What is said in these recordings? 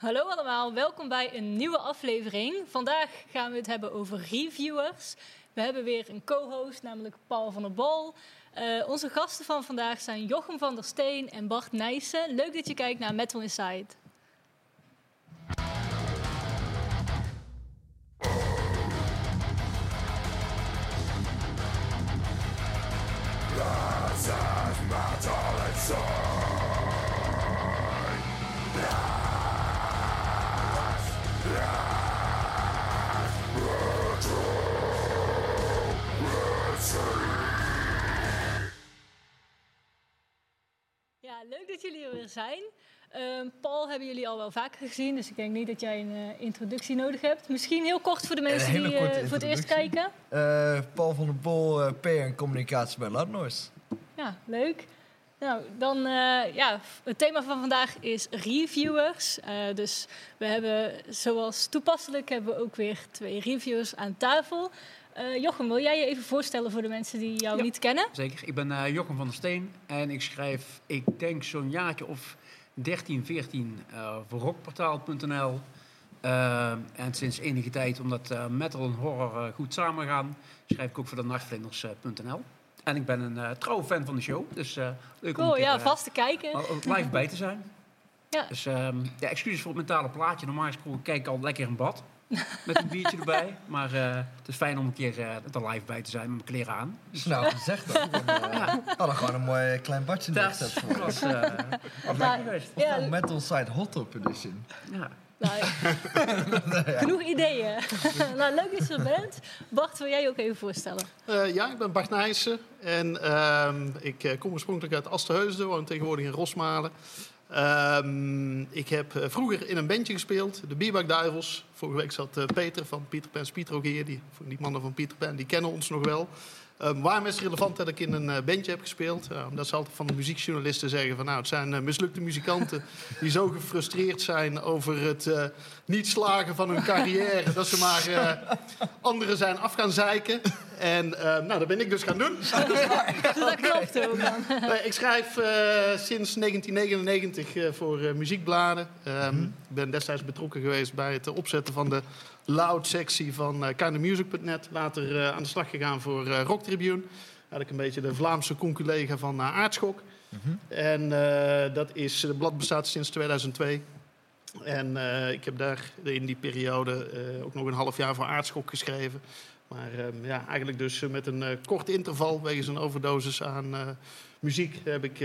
Hallo allemaal, welkom bij een nieuwe aflevering. Vandaag gaan we het hebben over reviewers. We hebben weer een co-host, namelijk Paul van der Bol. Uh, onze gasten van vandaag zijn Jochem van der Steen en Bart Nijssen. Leuk dat je kijkt naar Metal Inside. Dat jullie er weer zijn. Uh, Paul hebben jullie al wel vaker gezien, dus ik denk niet dat jij een uh, introductie nodig hebt. Misschien heel kort voor de mensen die uh, voor het eerst kijken. Eh, Paul van der Bol, PR en communicatie bij Loudnoise. Ja, leuk. Nou, dan ja, het thema van vandaag is reviewers. dus we hebben, zoals toepasselijk, hebben we ook weer twee reviewers aan tafel. Uh, Jochem, wil jij je even voorstellen voor de mensen die jou ja, niet kennen? Zeker. Ik ben uh, Jochem van der Steen en ik schrijf, ik denk zo'n jaartje of 13, 14 uh, voor rockportaal.nl. en sinds enige tijd, omdat metal en horror goed samengaan, schrijf ik ook voor de nachtvlinders.nl. En ik ben een trouwe fan van de show, dus leuk cool, om ja, uh, vast te kijken. live bij te zijn. Ja. Dus um, ja, excuses voor het mentale plaatje. Normaal gesproken kijk ik al lekker in bad. Met een biertje erbij. Maar uh, het is fijn om een keer uh, er live bij te zijn met mijn kleren aan. Dus, nou gezegd dan. Dan uh, ja. hadden gewoon een mooi klein badje neergezet voor Dat was uh, geweest. Ja. Metal Side Hot Top Edition. Ja. Nou, ja. Genoeg ideeën. nou, leuk dat je er bent. Bart, wil jij je ook even voorstellen? Uh, ja, ik ben Bart Nijssen. En uh, ik kom oorspronkelijk uit Asterheusden, woon tegenwoordig in Rosmalen. Um, ik heb uh, vroeger in een bandje gespeeld, de Bierbak Duivels. Vorige week zat uh, Peter van Peter Pan's Pieter ook hier. Die, die mannen van Peter Pan, die kennen ons nog wel. Um, waarom is het relevant dat ik in een uh, bandje heb gespeeld? Omdat ze altijd van de muziekjournalisten zeggen van... nou, het zijn mislukte muzikanten die zo gefrustreerd zijn... over het niet slagen van hun carrière... dat ze maar anderen zijn af gaan zeiken. En nou, dat ben ik dus gaan doen. dat klopt ook. nee, ik schrijf sinds 1999 voor muziekbladen. Um, mm-hmm. Ik ben destijds betrokken geweest bij het opzetten van de loud-sectie van uh, kindofmusic.net. Later uh, aan de slag gegaan voor uh, Rock Tribune. Had ik een beetje de Vlaamse conculega van uh, Aardschok. Mm-hmm. En dat is, het blad bestaat sinds 2002. En ik heb daar in die periode ook nog een half jaar voor Aardschok geschreven. Maar ja, eigenlijk dus met een kort interval, wegens een overdosis aan muziek, heb ik,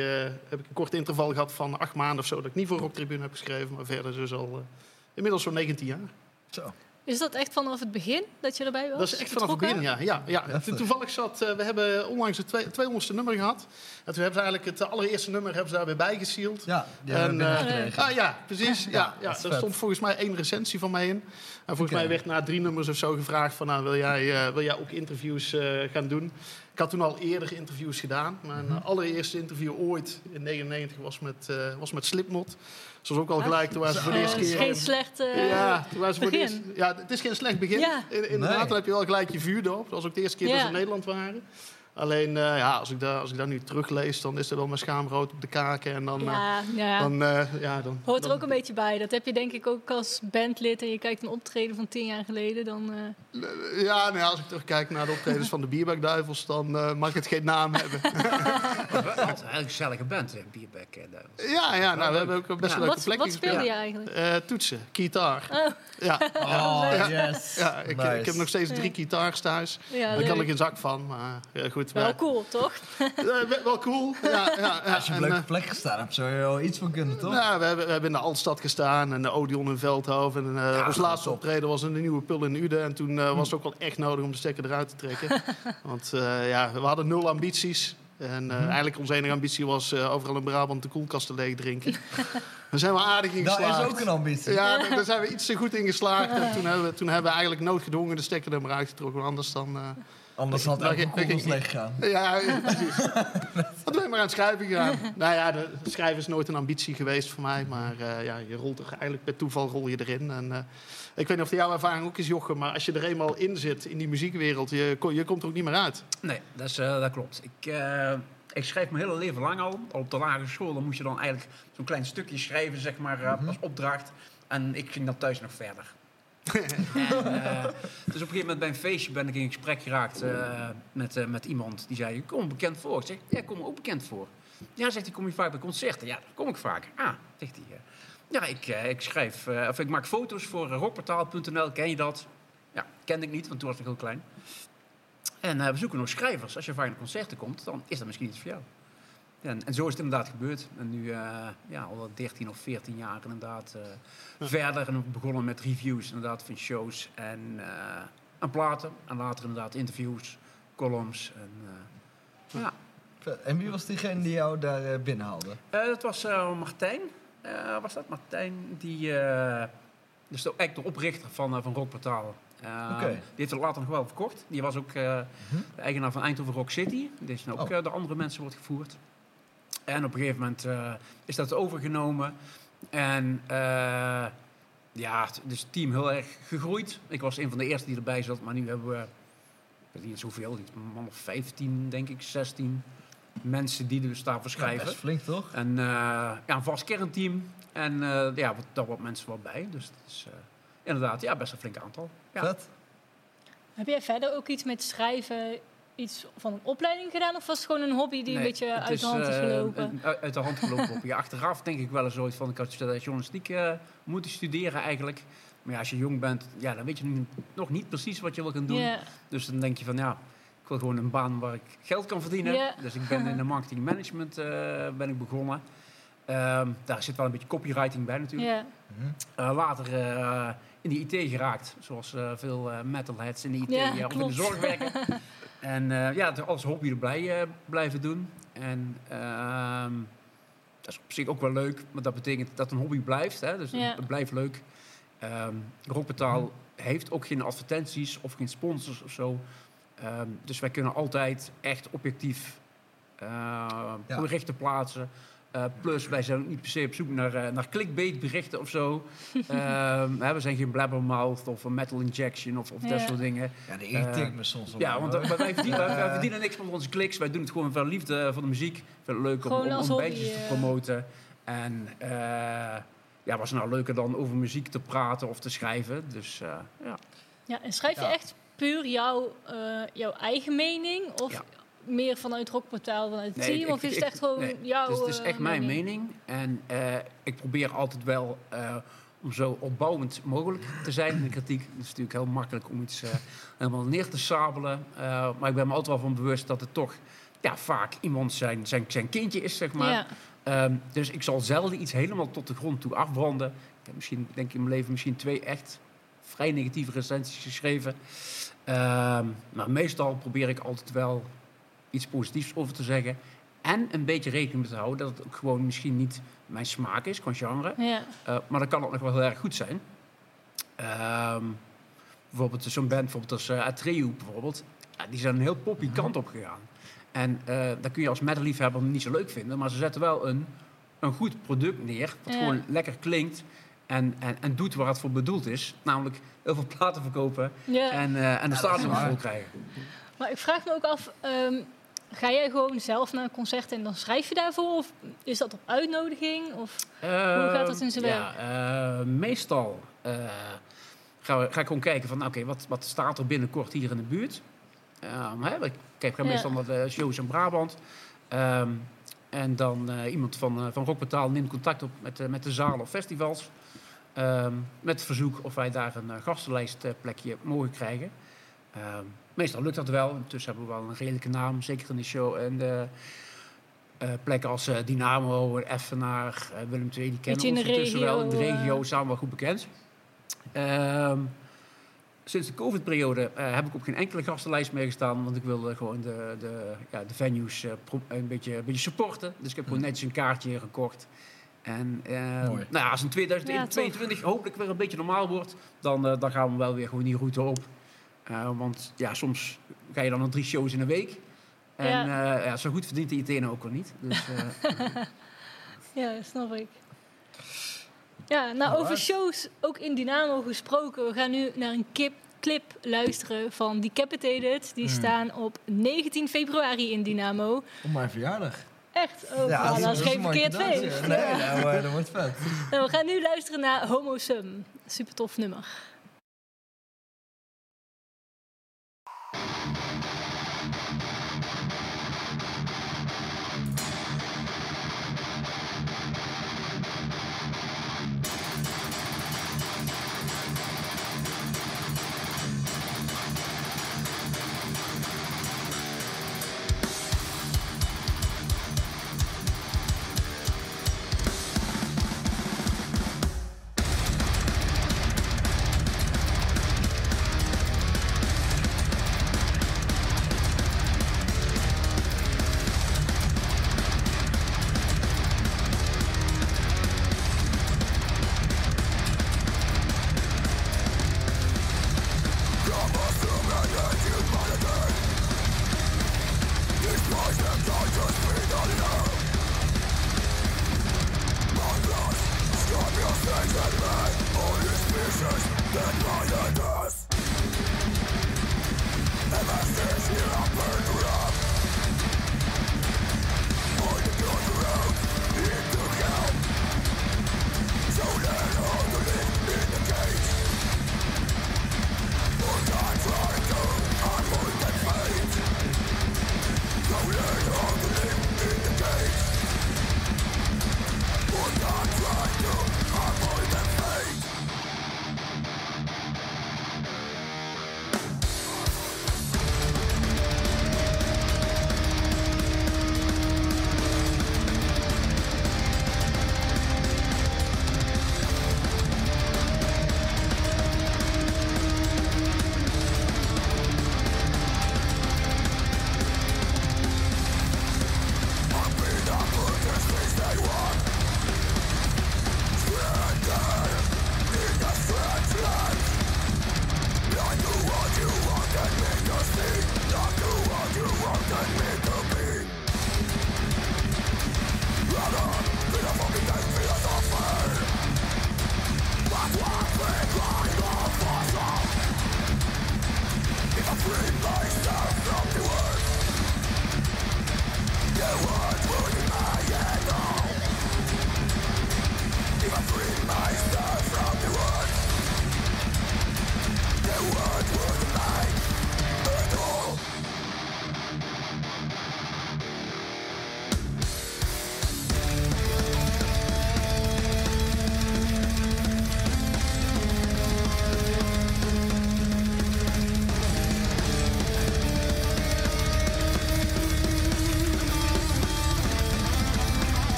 heb ik een kort interval gehad van acht maanden of zo. Dat ik niet voor Rock Tribune heb geschreven, maar verder dus al inmiddels zo'n 19 jaar. Zo. Is dat echt vanaf het begin dat je erbij was? Dat is echt vanaf het begin, ja. ja, ja. Ja, Toevallig zat, uh, we hebben onlangs het 200ste nummer gehad. En toen hebben ze eigenlijk het allereerste nummer hebben ze daarbij bijgesield. Ja, die en, hebben uh, ah, ja, precies. Ja, ja, ja. Daar stond volgens mij één recensie van mij in. En volgens okay. mij werd na drie nummers of zo gevraagd van... Nou, wil, jij, uh, wil jij ook interviews uh, gaan doen? Ik had toen al eerder interviews gedaan. Mijn mm-hmm. allereerste interview ooit in 1999 was met, uh, was met Slipknot. Was ook al gelijk. Toen was voor de eerste keer. Het is geen slecht uh, ja, toen was begin. Ja, het is geen slecht begin. Ja. Inderdaad, nee. dan heb je wel gelijk je vuur. Dat was ook de eerste keer ja. dat ze in Nederland waren. Alleen, uh, ja, als ik, daar, als ik daar nu teruglees, dan is er wel mijn schaamrood op de kaken. En dan, ja, uh, ja. dan, uh, ja, dan Hoort er dan, ook een beetje bij. Dat heb je denk ik ook als bandlid en je kijkt een optreden van tien jaar geleden. Dan, ja, nou ja, als ik terugkijk naar de optredens van de Bierbakduivels, dan mag ik het geen naam hebben. Wat een gezellige band, Bierbakduivels. Ja, ja nou, we hebben ook best wel leuke plekken Wat speelde je eigenlijk? toetsen, gitaar. Oh. Ja. Oh, yes. Ja, ik, nice. ik heb nog steeds drie gitaars thuis. Ja, Daar kan ik een zak van, maar ja, goed. Wel maar, cool, toch? Uh, wel cool. Ja, ja, ja. Als je op een leuke plek gestaan hebt, zou je er wel iets van kunnen, toch? Ja, we hebben, we hebben in de Altstad gestaan en de Odeon in Veldhoven. En uh, ja, ons laatste optreden was in de nieuwe Pul in Uden. En toen uh, was het ook wel echt nodig om de stekker eruit te trekken. Want ja, we hadden nul ambities. En uh, hmm. eigenlijk onze enige ambitie was uh, overal in Brabant de koelkasten leeg drinken. Daar zijn we aardig in geslaagd. Dat is ook een ambitie. Ja, daar, daar zijn we iets te goed in geslaagd. En toen hebben we, toen hebben we eigenlijk noodgedwongen de stekker er maar uitgetrokken. Anders dan... Uh, Anders had elke koelkast leeg gegaan. Ja, ja precies. Hadden wij maar aan het schrijven gegaan. nou ja, de schrijven is nooit een ambitie geweest voor mij. Maar ja, je rolt er eigenlijk per toeval rol je erin. En, ik weet niet of jouw ervaring ook is, Jochem, maar als je er eenmaal in zit in die muziekwereld, je, je komt er ook niet meer uit. Nee, dat, is, uh, dat klopt. Ik, uh, Ik schrijf mijn hele leven lang al. Al op de lagere school dan moest je dan eigenlijk zo'n klein stukje schrijven, zeg maar, eh, Mhm. als opdracht. En ik ging dan thuis nog verder. En, eh, dus op een gegeven moment bij een feestje ben ik in gesprek geraakt eh, met, eh, met iemand. Die zei, je komt bekend voor. Ik zeg, ja, kom ook bekend voor. Ja, zegt hij, kom je vaak bij concerten? Ja, daar kom ik vaak. Ah, zegt hij. ja, ik, ik schrijf, of ik maak foto's voor rockportaal.nl. Ken je dat? Ja, kende ik niet, want toen was ik heel klein. En we zoeken nog schrijvers. Als je vaak naar concerten komt, dan is dat misschien iets voor jou. En, en zo is het inderdaad gebeurd. En nu eh, ja, al 13 of 14 jaar inderdaad eh, verder. En begonnen met reviews inderdaad van shows en, eh en platen. En later inderdaad interviews, columns. En, eh, ja. En wie was diegene die jou daar eh, binnenhaalde? Eh, dat was eh, Martijn. Eh, was dat Martijn? Die, eh dus de, eigenlijk de oprichter van, van Rockportaal. Eh, Oké. Die heeft het later nog wel verkocht. Die was ook eh, de eigenaar van Eindhoven Rock City. Die is nu ook Oh. door andere mensen wordt gevoerd. En op een gegeven moment eh, is dat overgenomen. En eh, ja, het- dus het team heel erg gegroeid. Ik was een van de eerste die erbij zat, maar nu hebben we, ik weet niet eens hoeveel, een man of 15, denk ik, 16 mensen die dus daarvoor Ja, schrijven. best flink, toch? En eh, ja, een vast kernteam. En eh, ja, wat, daar wat mensen wel bij. Dus het is eh, inderdaad ja, best een flink aantal. Ja. Vet. Heb jij verder ook iets met schrijven, iets van een opleiding gedaan? Of was het gewoon een hobby die een beetje uit de hand is eh, gelopen? uit uit de hand gelopen. Ja, achteraf denk ik wel eens ooit van ik had journalistiek eh, moeten studeren eigenlijk. Maar ja, als je jong bent, ja, dan weet je nu nog niet precies wat je wil gaan doen. Dus dan denk je van ja, ik wil gewoon een baan waar ik geld kan verdienen. Dus ik ben in de marketing management eh, ben ik begonnen. Ehm, daar zit wel een beetje copywriting bij natuurlijk. ja. Mhm. Eh, later eh, in de IT geraakt, zoals eh, veel eh, metalheads in de IT Ja, eh, of in de zorg werken. en eh, ja, als hobby erbij blijven doen. En ehm, dat is op zich ook wel leuk, maar dat betekent dat een hobby blijft. Hè? Dus Ja. het blijft leuk. Ehm Rockbetaal heeft ook geen advertenties of geen sponsors of zo. Ehm, dus wij kunnen altijd echt objectief eh berichten plaatsen. Eh, plus, wij zijn ook niet per se op zoek naar, eh, naar clickbait berichten of zo. Ehm, hè, we zijn geen blabbermouth of een metal injection of, of dat soort dingen. Ja, die irriteert Eh, me soms wel. Ja, want wij, verdienen, wij, wij Eh, verdienen niks met onze kliks. Wij doen het gewoon van liefde voor de muziek. Vind het leuk om, Gewoon om, om hobby, bandjes te eh. promoten. En eh ja, was het nou leuker dan over muziek te praten of te schrijven. Dus eh, ja. ja, en schrijf je Ja. echt puur jouw, eh, jouw eigen mening? Of Ja. Meer vanuit Rockportaal, vanuit het Nee, team? ik- of is ik- het echt gewoon nee, jouw Dus het is eh, echt mijn mening. En eh, ik probeer altijd wel eh, om zo opbouwend mogelijk te zijn in de kritiek. Het is natuurlijk heel makkelijk om iets eh, helemaal neer te sabelen. Eh, maar ik ben me altijd wel van bewust dat het toch ja, vaak iemand zijn, zijn, zijn kindje is, zeg maar. Ja, Ehm, dus ik zal zelden iets helemaal tot de grond toe afbranden. Ik heb misschien, denk ik in mijn leven misschien twee echt vrij negatieve recensies geschreven. Ehm, maar meestal probeer ik altijd wel iets positiefs over te zeggen. En een beetje rekening mee te houden dat het ook gewoon misschien niet mijn smaak is, qua genre. ja. Eh, maar dan kan het nog wel heel erg goed zijn. Ehm, bijvoorbeeld zo'n band bijvoorbeeld als Atreu bijvoorbeeld. Ja, die zijn een heel poppy kant op gegaan. En eh dat kun je als metalliefhebber niet zo leuk vinden. Maar ze zetten wel een, een goed product neer. Wat Ja. gewoon lekker klinkt. En, en, en doet waar het voor bedoeld is. Namelijk heel veel platen verkopen. ja. En, eh, en de dat waar. vol krijgen. Maar ik vraag me ook af, ehm, ga jij gewoon zelf naar een concert en dan schrijf je daarvoor? Of is dat op uitnodiging? Of, gaat dat in zijn ja, eh, meestal eh, ga, ga ik gewoon kijken van, oké, wat, wat staat er binnenkort hier in de buurt? Ehm, hè, ik kijk ga Ja. meestal naar de shows in Brabant. Ehm, en dan eh, iemand van, eh, van Rockportaal neemt contact op met, met de zalen of festivals. Ehm, met verzoek of wij daar een gastenlijstplekje mogen krijgen. Ehm, meestal lukt dat wel. Intussen hebben we wel een redelijke naam, zeker in de show. En de eh, plekken als eh, Dynamo, Effenaar, eh, Willem II, die kennen ons de intussen wel. In de regio, we wel goed bekend. Ehm, sinds de COVID-periode eh, heb ik op geen enkele gastenlijst meer gestaan. Want ik wilde gewoon de, de, ja, de venues een, beetje, een beetje supporten. Dus ik heb gewoon netjes een kaartje gekocht. En eh, Mooi. nou ja, als in 2022 hopelijk weer een beetje normaal wordt, dan, dan gaan we wel weer gewoon die route op. Eh, want ja, soms ga je dan nog drie shows in een week. En Ja. ja. ja, zo goed verdient de IT nou ook wel niet. Dus, eh, ja, dat snap ik. Ja, nou over shows, ook in Dynamo gesproken. We gaan nu naar een kip, clip luisteren van Decapitated. Die staan op 19 februari in Dynamo. Op mijn verjaardag. Echt? Oh, ja, dat dat is geen verkeerd feest. Nee, Ja. nou, eh, dat wordt vet. Nou, we gaan nu luisteren naar Homo Sum. Super tof nummer.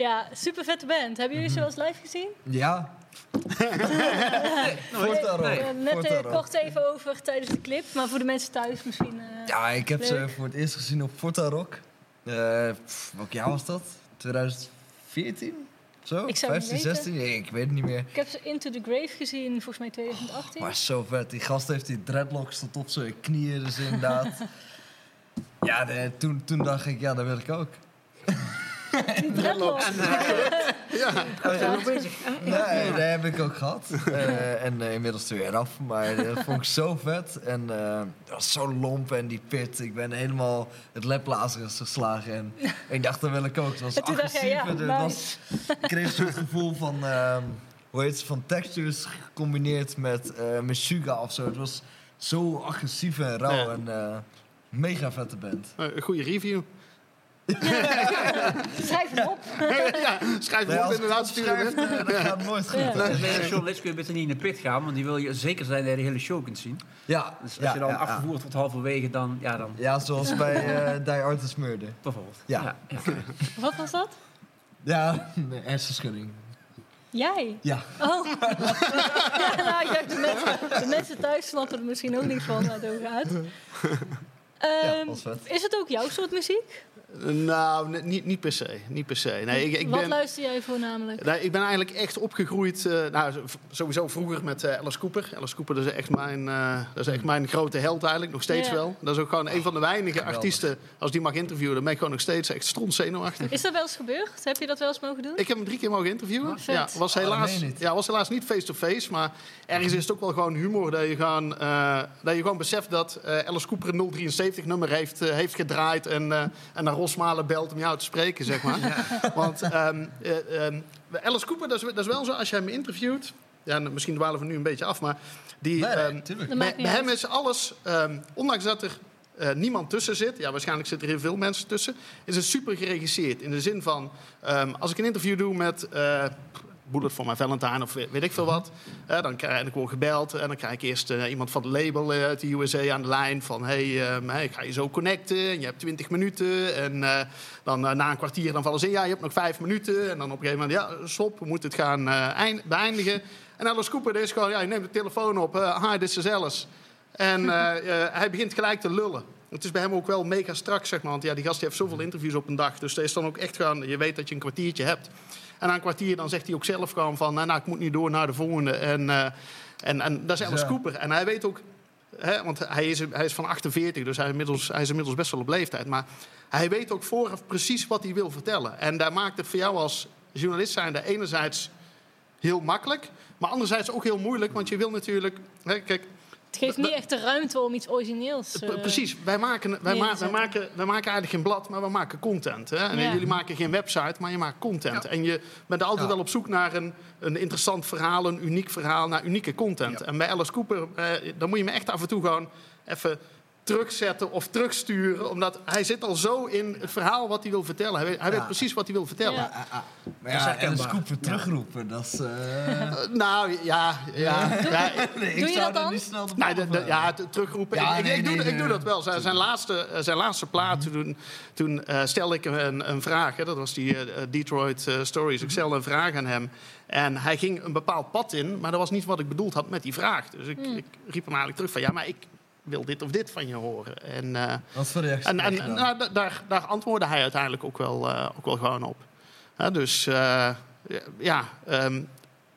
Ja, super vette band. Hebben jullie ze wel eens live gezien? Ja, Nooit? Voort daarop. Nee. Eh, net Voort eh, kort even over tijdens de clip, maar voor de mensen thuis misschien. eh, ja, ik heb ze Leuk. voor het eerst gezien op Forta Rock. Eh, pff, welk jaar was dat? 2014? Zo? Ik zou het 15, niet weten. 16? Nee, ik weet het niet meer. Ik heb ze Into the Grave gezien, volgens mij 2018. Maar zo vet. Die gast heeft die dreadlocks tot op zijn knieën, dus inderdaad. ja, de- toen, toen dacht ik, ja, dat wil ik ook. Die dreadlocks. Ja, bezig. Nee, dat heb ik ook gehad. Eh, en eh, inmiddels er weer af. Maar dat vond ik zo vet. En eh dat was zo lomp en die pit. Ik ben helemaal het leplazer is geslagen. En ik dacht, dat wil ik ook. Het was En agressief. ja, nice. was, ik kreeg zo'n gevoel van, ehm, hoe heet het, van textures gecombineerd met, eh met Suga of zo. Het was zo agressief en rauw. Ja. En eh, mega vette band. Eh, een goede review. Schrijf hem op. ja, schrijf hem op inderdaad het sturen. eh, dat gaat nooit goed. Ja. journalist kun je beter niet in de pit gaan, want die wil je zeker zijn dat je de hele show kunt zien. Ja, Dus als ja, je dan ja, afgevoerd wordt halverwege, dan, ja, dan Ja, zoals bij eh Die Artist Murder. bijvoorbeeld. Ja. ja. Wat was dat? Ja, een hersenschudding. Jij? Ja. Oh. ja, nou, de mensen, de mensen thuis snappen er misschien ook niet van, maar het gaat. Ehm, was vet. is het ook jouw soort muziek? Nou, niet, niet per se. Niet per se. Nee, ik, ik Wat ben... luister jij voornamelijk? Nee, ik ben eigenlijk echt opgegroeid, eh, nou, sowieso vroeger met eh, Alice Cooper. Alice Cooper dat is, echt mijn, eh, dat is echt mijn grote held eigenlijk, nog steeds Ja. wel. Dat is ook gewoon een van de weinige Geweldig. artiesten, als die mag interviewen, dan ben ik gewoon nog steeds echt strontzenuwachtig. Is dat wel eens gebeurd? Heb je dat wel eens mogen doen? Ik heb hem drie keer mogen interviewen. Oh, vet. ja, was dat helaas, ja, was helaas niet face-to-face, maar ergens is het ook wel gewoon humor dat je gewoon, eh, dat je gewoon beseft dat eh, Alice Cooper een 073 nummer heeft, heeft gedraaid en, eh, en naar Rosmalen belt om jou te spreken, zeg maar. Want ehm, eh, ehm, Alice Cooper, dat is, dat is wel zo, als je hem interviewt, ja, en misschien dwalen we nu een beetje af, maar die, Nee, ehm, nee, bij, hem is alles, ehm, ondanks dat er eh, niemand tussen zit, ja, waarschijnlijk zitten er heel veel mensen tussen, is het super geregisseerd. In de zin van, ehm, als ik een interview doe met eh Bullet for My Valentine of weet, weet ik veel wat, eh, dan krijg ik word gebeld en dan krijg ik eerst eh, iemand van het label eh, uit de USA aan de lijn van, hey, ehm, hey, ik ga je zo connecten en je hebt 20 minuten en eh, dan na een kwartier dan vallen ze in, ja, je hebt nog vijf minuten en dan op een gegeven moment, ja, stop, we moeten het gaan eind- beëindigen. En Alice Cooper is gewoon, ja, je neemt de telefoon op, hi, this is Alice. En hij begint gelijk te lullen. Het is bij hem ook wel mega strak, zeg maar. Want ja, die gast die heeft zoveel interviews op een dag. Dus dat is dan ook echt gewoon... Je weet dat je een kwartiertje hebt. En na een kwartier dan zegt hij ook zelf gewoon van... Nou, ik moet nu door naar de volgende. En, eh, en, en dat is Alice Ja. Cooper. En hij weet ook... Hè, want hij is, hij is van 48, dus hij is, inmiddels, hij is inmiddels best wel op leeftijd. Maar hij weet ook vooraf precies wat hij wil vertellen. En daar maakt het voor jou als journalist zijnde enerzijds heel makkelijk... maar anderzijds ook heel moeilijk. Want je wil natuurlijk... Hè, kijk, Het geeft niet echt de ruimte om iets origineels eh, Precies, wij maken, wij, ma- wij, maken, wij maken eigenlijk geen blad, maar we maken content. Hè? En Ja. jullie maken geen website, maar je maakt content. En je bent altijd Ja. wel op zoek naar een, een interessant verhaal, een uniek verhaal, naar unieke content. Ja. En bij Alice Cooper, eh, dan moet je me echt af en toe gewoon even terugzetten of terugsturen. Omdat hij zit al zo in het verhaal wat hij wil vertellen. Hij weet, hij weet Ja. precies wat hij wil vertellen. Ja. Maar Dat is ja, en een terugroepen, dat is... eh, Eh, nou, ja, ja. ja nee, Doe je zou dat daar dan? niet snel de Nee, de- de- ja, terugroepen. Ja, ik, ik- nee, ik, doe, nee, ik doe dat wel. Zijn, zijn, laatste, eh, zijn laatste plaat, toen, toen eh, stelde ik een, een vraag. Hè, dat was die Detroit Stories. Ik stelde een vraag aan hem. En hij ging een bepaald pad in, maar dat was niet wat ik bedoeld had met die vraag. Dus ik, ik riep hem eigenlijk terug van... ja, maar ik wil dit of dit van je horen. En, eh, Wat voor reactie en, en nou, da- daar, daar antwoordde hij uiteindelijk ook wel, eh, ook wel gewoon op. Hè, dus eh, ja, ehm,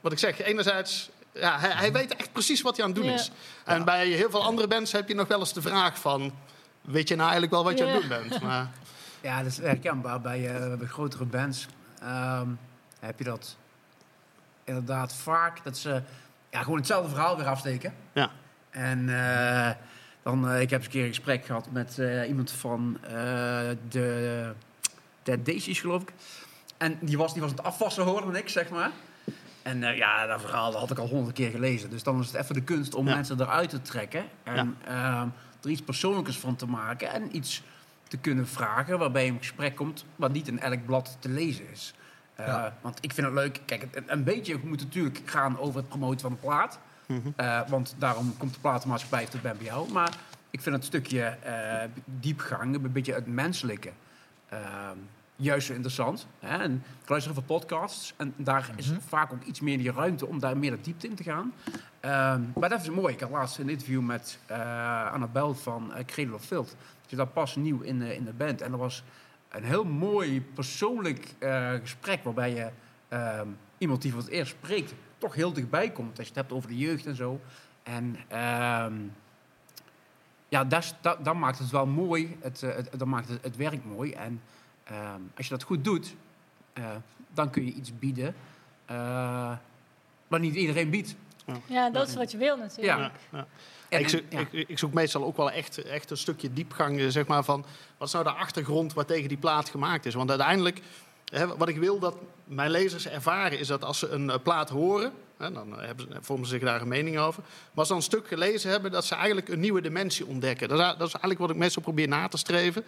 wat ik zeg, enerzijds... Ja, hij, hij weet echt precies wat hij aan het doen Ja. is. En bij heel veel andere bands heb je nog wel eens de vraag van... weet je nou eigenlijk wel wat je aan het doen bent? Maar, Ja, dat is herkenbaar. Bij, eh, bij grotere bands ehm, heb je dat inderdaad vaak. Dat ze ja, gewoon hetzelfde verhaal weer afsteken. ja. En eh, dan, eh, ik heb eens een keer een gesprek gehad met eh, iemand van eh, de Dead Daisies, geloof ik. En die was, die was aan het afwassen, hoorde ik, zeg maar. En ja, dat verhaal dat had ik al honderd keer gelezen. Dus dan is het even de kunst om Ja. mensen eruit te trekken. En ehm, er iets persoonlijks van te maken. En iets te kunnen vragen waarbij je in gesprek komt... wat niet in elk blad te lezen is. Ja. Want ik vind het leuk... Kijk, het- een beetje moet natuurlijk gaan over het promoten van een plaat. Eh, want daarom komt de platenmaatschappij tot bij jou. Maar ik vind het stukje eh, diepgang, een beetje het menselijke... ehm, juist zo interessant. Hè? En ik luister veel podcasts en daar is vaak ook iets meer die ruimte om daar meer de diepte in te gaan. Ehm, maar dat is mooi. Ik had laatst een interview met uh, Annabel van uh, Cradle of Filth. Die dat pas nieuw in, in de band. En dat was een heel mooi persoonlijk gesprek waarbij je ehm, iemand die voor het eerst spreekt toch heel dichtbij komt. Als je het hebt over de jeugd en zo. En ehm, ja, dat, dat, dat, maakt het wel mooi. Het, het, dat maakt het, het werk mooi. En ehm, als je dat goed doet, uh, dan kun je iets bieden uh, wat niet iedereen biedt. Ja, ja dat is wat je wil natuurlijk. Ja. ja. En, ik, zoek, ja. ik, ik, zoek meestal ook wel echt, echt een stukje diepgang, zeg maar, van wat is nou de achtergrond waar tegen die plaat gemaakt is. Want uiteindelijk, hè, wat ik wil dat mijn lezers ervaren, is dat als ze een uh, plaat horen, hè, dan hebben ze, vormen ze zich daar een mening over. Maar als ze dan een stuk gelezen hebben, dat ze eigenlijk een nieuwe dimensie ontdekken. Dat is, dat is eigenlijk wat ik meestal probeer na te streven.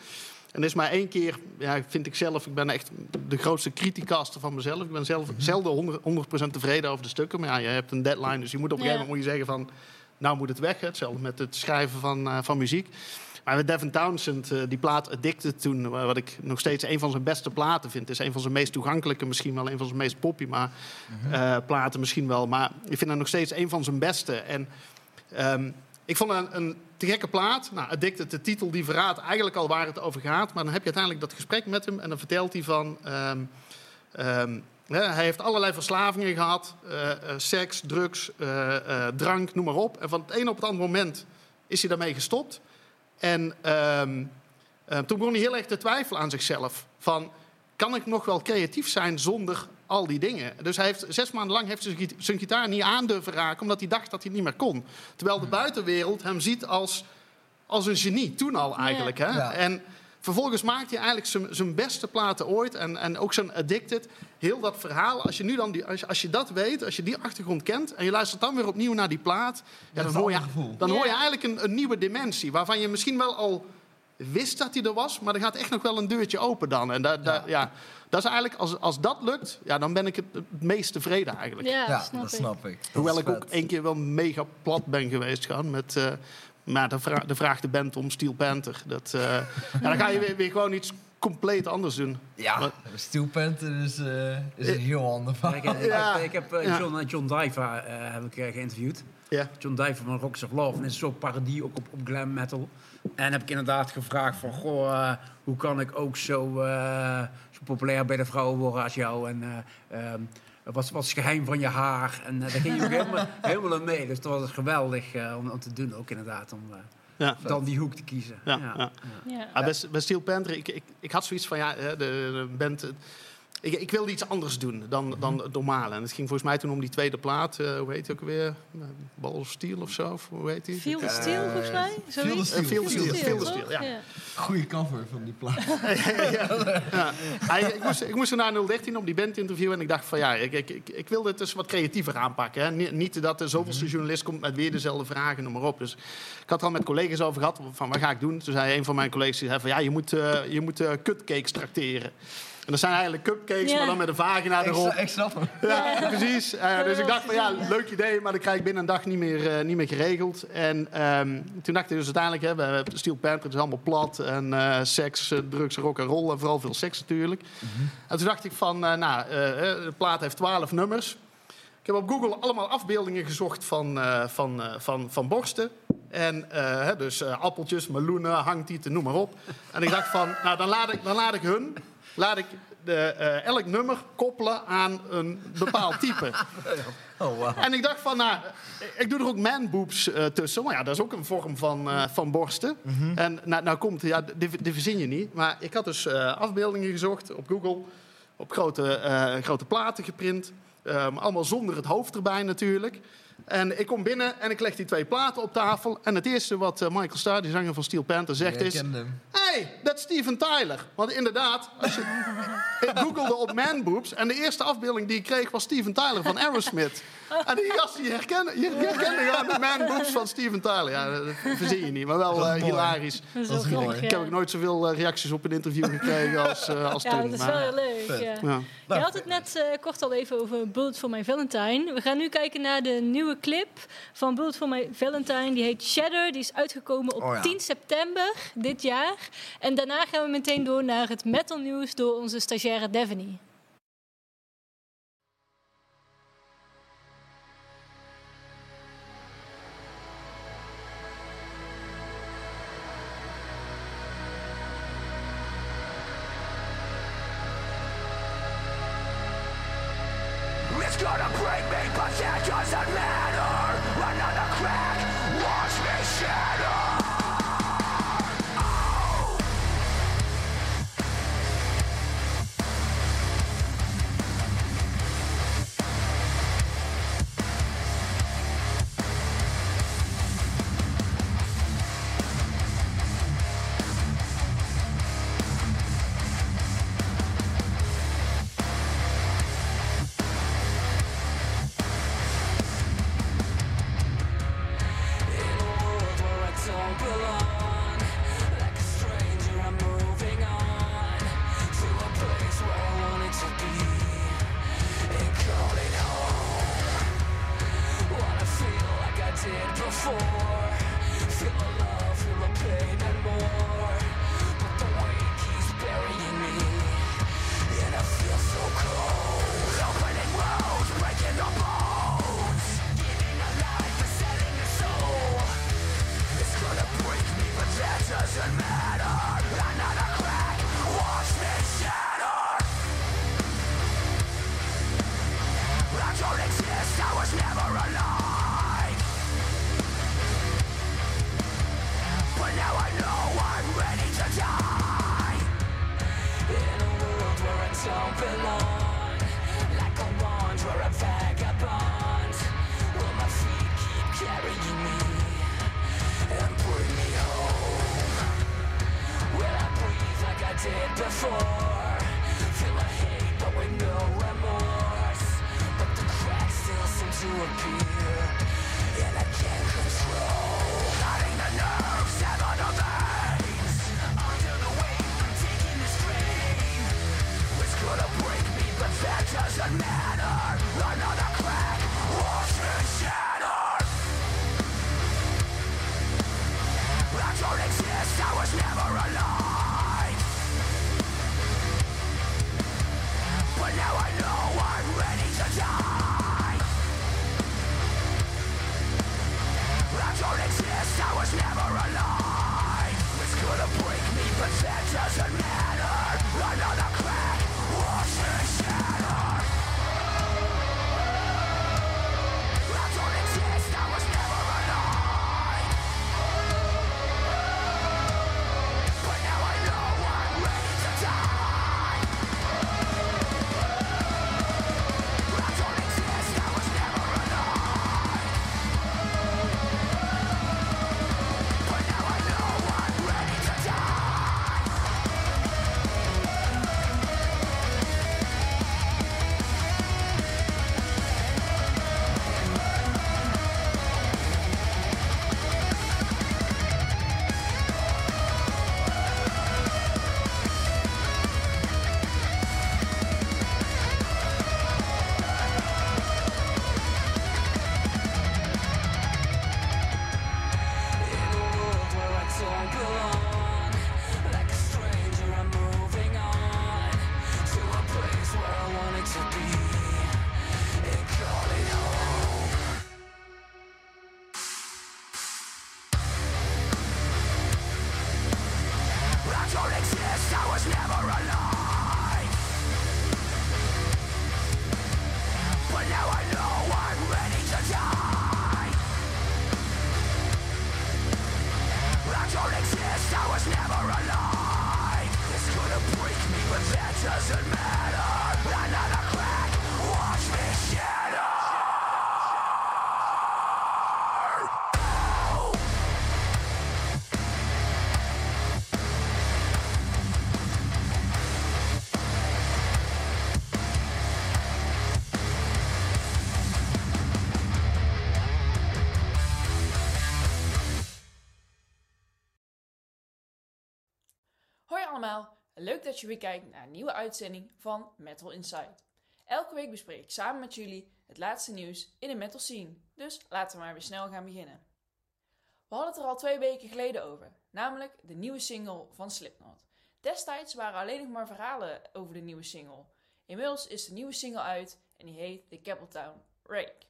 En er is maar één keer, ja, vind ik zelf, ik ben echt de grootste criticaster van mezelf. Ik ben zelf zelden 100%, tevreden over de stukken. Maar ja, je hebt een deadline, dus je moet op een gegeven moment moet je zeggen van... nou moet het weg. Hetzelfde met het schrijven van, uh, van muziek. Maar met Devin Townsend, uh, die plaat Addicted toen... wat ik nog steeds een van zijn beste platen vind. is een van zijn meest toegankelijke, misschien wel een van zijn meest poppy maar, uh, platen misschien wel. Maar ik vind dat nog steeds een van zijn beste. En um, ik vond een, een te gekke plaat. Nou, Addicted, de titel die verraadt eigenlijk al waar het over gaat. Maar dan heb je uiteindelijk dat gesprek met hem en dan vertelt hij van... Um, um, ja, hij heeft allerlei verslavingen gehad. Uh, uh, seks, drugs, uh, drank, noem maar op. En van het een op het andere moment is hij daarmee gestopt. En um, toen begon hij heel erg te twijfelen aan zichzelf. Van, kan ik nog wel creatief zijn zonder al die dingen. Dus hij heeft, zes maanden lang heeft hij zijn gitaar niet aan durven raken... omdat hij dacht dat hij het niet meer kon. Terwijl de buitenwereld hem ziet als, als een genie. Toen al eigenlijk. Hè? Ja. En vervolgens maakt hij eigenlijk zijn, zijn beste platen ooit. En, en ook zijn Addicted. Heel dat verhaal. Als je, nu dan die, als, je, als je dat weet, als je die achtergrond kent... en je luistert dan weer opnieuw naar die plaat... Ja, dan, hoor je, dan hoor je eigenlijk een, een nieuwe dimensie. Waarvan je misschien wel al wist dat hij er was... maar er gaat echt nog wel een deurtje open dan. En da, da, ja. ja dat is eigenlijk, als, als dat lukt, ja, dan ben ik het, het meest tevreden eigenlijk. Ja, Ja, snap dat ik. snap ik. Dat Hoewel ik ook één keer wel mega plat ben geweest gaan met... eh maar vra de vraag de band om Steel Panther. Dat, eh, ja, dan ga je weer, weer gewoon iets compleet anders doen. Ja, Wat- Steel Panther is, eh, is een heel ander verhaal. Ik, Ja. heb, ik heb eh, Ja. John, John Diva eh, heb ik, eh, geïnterviewd. Ja. John Diver van Rocks of Love. En is zo'n parodie ook op, op glam metal. En heb ik inderdaad gevraagd van... Goh, eh, hoe kan ik ook zo, eh, zo populair bij de vrouwen worden als jou? En eh, ehm, wat, wat is het geheim van je haar? En eh, daar ging je ook helemaal, helemaal aan mee. Dus dat was geweldig eh, om, om te doen ook inderdaad. Om eh, Ja. dan die hoek te kiezen. Ja, ja. Ja. Ah, bij, bij Steel Panther, ik, ik, ik had zoiets van, ja, de, de band... Ik, ik wilde iets anders doen dan, dan het normale. En het ging volgens mij toen om die tweede plaat. eh, hoe heet die ook weer? Eh, Ball of Steel of zo? Of hoe heet die? Feel the Eh, Steel, volgens mij? The Zoiets? Steel. Steel, toch? Steel, ja. Goeie cover van die plaat. ja. Ik, moest, ik moest er naar 013 op die band interviewen. En ik dacht van ja, ik, ik, ik, ik wil dit dus wat creatiever aanpakken. Hè. Niet, dat de zoveelste journalist komt met weer dezelfde vragen, noem maar op. Dus ik had er al met collega's over gehad van wat ga ik doen. Toen zei een van mijn collega's die zei van ja, je moet, eh, je moet cupcakes tracteren. En dat zijn eigenlijk cupcakes, Ja. maar dan met een vagina erop. ik snap hem. Ja, precies. Eh, dus ik dacht van ja, leuk idee, maar dat krijg ik binnen een dag niet meer, eh, niet meer geregeld. En ehm, toen dacht ik dus uiteindelijk, hè, we hebben Steel Panther, het is allemaal plat. En eh, seks, drugs, rock en roll en vooral veel seks natuurlijk. En toen dacht ik van, nou, eh, de plaat heeft twaalf nummers. Ik heb op Google allemaal afbeeldingen gezocht van, eh, van, eh, van, van borsten. En eh, hè, dus eh, appeltjes, meloenen, hangtieten, noem maar op. En ik dacht van, nou dan laat ik, dan laat ik hun, laat ik de, eh, elk nummer koppelen aan een bepaald type. Oh, wauw. En ik dacht van, nou, ik doe er ook manboobs eh tussen. Maar ja, dat is ook een vorm van, eh, van borsten. En nou, nou komt, ja, die, die verzin je niet. Maar ik had dus afbeeldingen gezocht op Google. Op grote, grote platen geprint. Ehm, allemaal zonder het hoofd erbij natuurlijk. En ik kom binnen en ik leg die twee platen op tafel. En het eerste wat eh, Michael Starr, die zanger van Steel Panther, zegt is... hey, dat is Steven Tyler. Want inderdaad, als je, ik googelde op manboobs... en de eerste afbeelding die ik kreeg was Steven Tyler van Aerosmith. En die gast die herkende, herkende gewoon de manboobs van Steven Tyler. Ja, dat verzin je niet, maar wel eh, hilarisch. Dat is Dat wel is mooi. grappig, Ik heb ook ja. nooit zoveel eh, reacties op een interview gekregen als, eh, als Ja, toen. dat is maar- wel heel leuk. Ja. ja. Je had het net kort al even over Bullet for My Valentine. We gaan nu kijken naar de nieuwe clip van Bullet for My Valentine. Die heet Shadow. Die is uitgekomen op Oh ja. 10 september dit jaar. En daarna gaan we meteen door naar het metal nieuws door onze stagiaire Devony. Allemaal, leuk dat je weer kijkt naar een nieuwe uitzending van Metal Inside. Elke week bespreek ik samen met jullie het laatste nieuws in de metal scene, dus laten we maar weer snel gaan beginnen. We hadden het er al twee weken geleden over, namelijk de nieuwe single van Slipknot. Destijds waren alleen nog maar verhalen over de nieuwe single. Inmiddels is de nieuwe single uit en die heet The Capeltown Rake.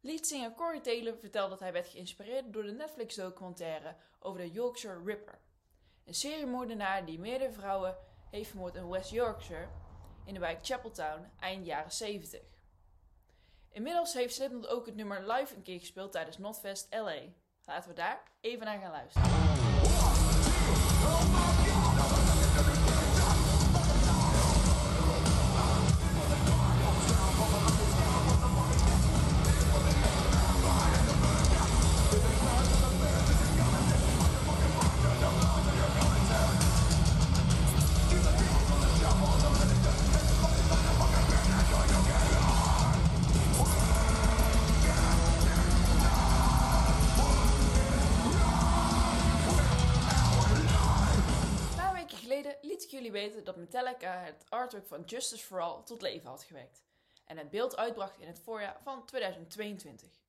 Leadzanger Corey Taylor vertelt dat hij werd geïnspireerd door de Netflix-documentaire over de Yorkshire Ripper. Een seriemoordenaar die meerdere vrouwen heeft vermoord in West Yorkshire in de wijk Chapeltown eind jaren 70. Inmiddels heeft Slipknot ook het nummer live een keer gespeeld tijdens Notfest LA. Laten we daar even naar gaan luisteren. Metallica het artwork van Justice for All tot leven had gewekt. En het beeld uitbracht in het voorjaar van 2022.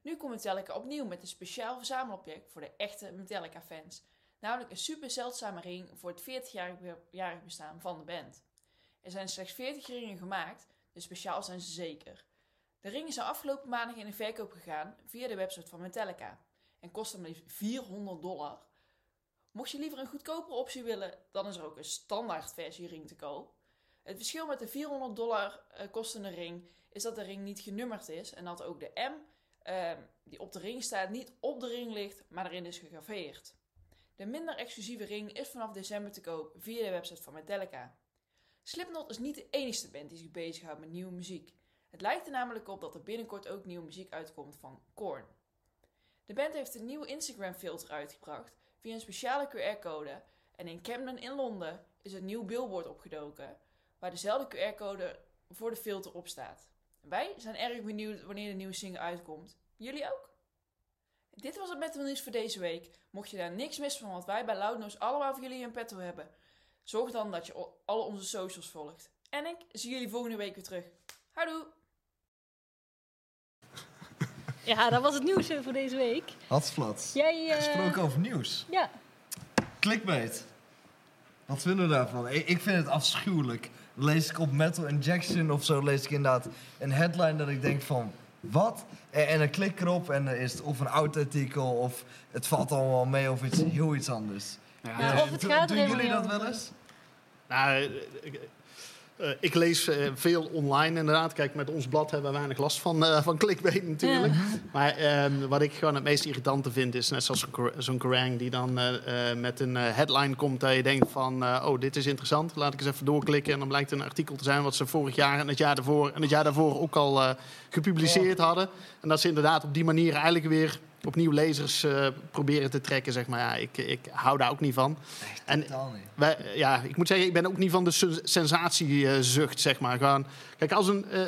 Nu komt Metallica opnieuw met een speciaal verzamelobject voor de echte Metallica-fans. Namelijk een super zeldzame ring voor het 40-jarig be- jarig bestaan van de band. Er zijn slechts 40 ringen gemaakt, dus speciaal zijn ze zeker. De ringen zijn afgelopen maandag in de verkoop gegaan via de website van Metallica. En kosten maar liefst 400 dollar. Mocht je liever een goedkopere optie willen, dan is er ook een standaard versie ring te koop. Het verschil met de 400 dollar eh, kostende ring is dat de ring niet genummerd is en dat ook de M eh, die op de ring staat niet op de ring ligt, maar erin is gegraveerd. De minder exclusieve ring is vanaf december te koop via de website van Metallica. Slipknot is niet de enige band die zich bezighoudt met nieuwe muziek. Het lijkt er namelijk op dat er binnenkort ook nieuwe muziek uitkomt van Korn. De band heeft een nieuwe Instagram filter uitgebracht via een speciale QR-code en in Camden in Londen is een nieuw billboard opgedoken waar dezelfde QR-code voor de filter op staat. Wij zijn erg benieuwd wanneer de nieuwe single uitkomt. Jullie ook? Dit was het Metal Nieuws voor deze week. Mocht je daar niks missen van wat wij bij Loudnose allemaal voor jullie in petto hebben, zorg dan dat je alle onze socials volgt. En ik zie jullie volgende week weer terug. Houdoe! Ja, dat was het nieuws weer voor deze week. Hatsflats. Jij... eh, Gesproken over nieuws. Ja, Clickbait. Wat vinden we daarvan? Ik, ik vind het afschuwelijk. Lees ik op Metal Injection of zo, lees ik inderdaad een headline dat ik denk van... Wat? En, en dan klik ik erop en dan is het of een oud artikel of het valt allemaal mee of iets, heel iets anders. Ja, Ja, Eh, of het doen- gaat er Doen jullie dat wel eens? Nou, eh, ik, lees eh, veel online inderdaad. Kijk, met ons blad hebben we weinig last van, eh van clickbait natuurlijk. Maar ehm, wat ik gewoon het meest irritante vind is net zoals zo'n Kerrang die dan met een headline komt dat je denkt van... oh, dit is interessant, laat ik eens even doorklikken. En dan blijkt een artikel te zijn wat ze vorig jaar en het jaar daarvoor... en het jaar daarvoor ook al gepubliceerd hadden. En dat ze inderdaad op die manier eigenlijk weer opnieuw lezers eh, proberen te trekken, zeg maar. Ja, ik, ik hou daar ook niet van. En Totaal niet. wij, ja, ik moet zeggen, ik ben ook niet van de sen- sensatiezucht, zeg maar. Gewoon, kijk, als een, eh,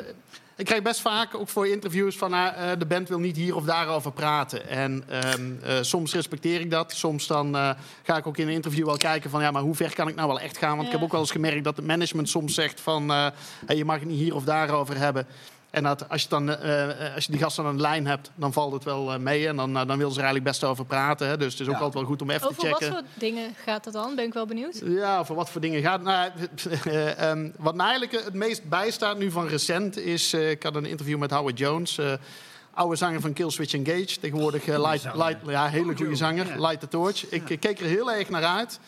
ik krijg best vaak, ook voor interviews, van ah, eh, de band wil niet hier of daarover praten. En ehm, eh, soms respecteer ik dat. Soms dan eh, ga ik ook in een interview wel kijken van, ja, maar hoe ver kan ik nou wel echt gaan? Want ik heb ook wel eens gemerkt dat het management soms zegt van, eh, hey, je mag het niet hier of daarover hebben. En dat als je, dan, eh, eh, als je die gasten aan de lijn hebt, dan valt het wel eh, mee. En dan, dan willen ze er eigenlijk best over praten. Hè? Dus het is ook Ja. altijd wel goed om even te over wat checken. soort dingen gaat het dan? Ben ik wel benieuwd. Ja, voor wat voor dingen gaat nou, eh, ehm, Wat mij eigenlijk het meest bijstaat nu van recent is... eh, ik had een interview met Howard Jones... eh, oude zanger van Killswitch Engage. Tegenwoordig eh, light, ja, hele goede zanger. Light the Torch. Ik keek er heel erg naar uit.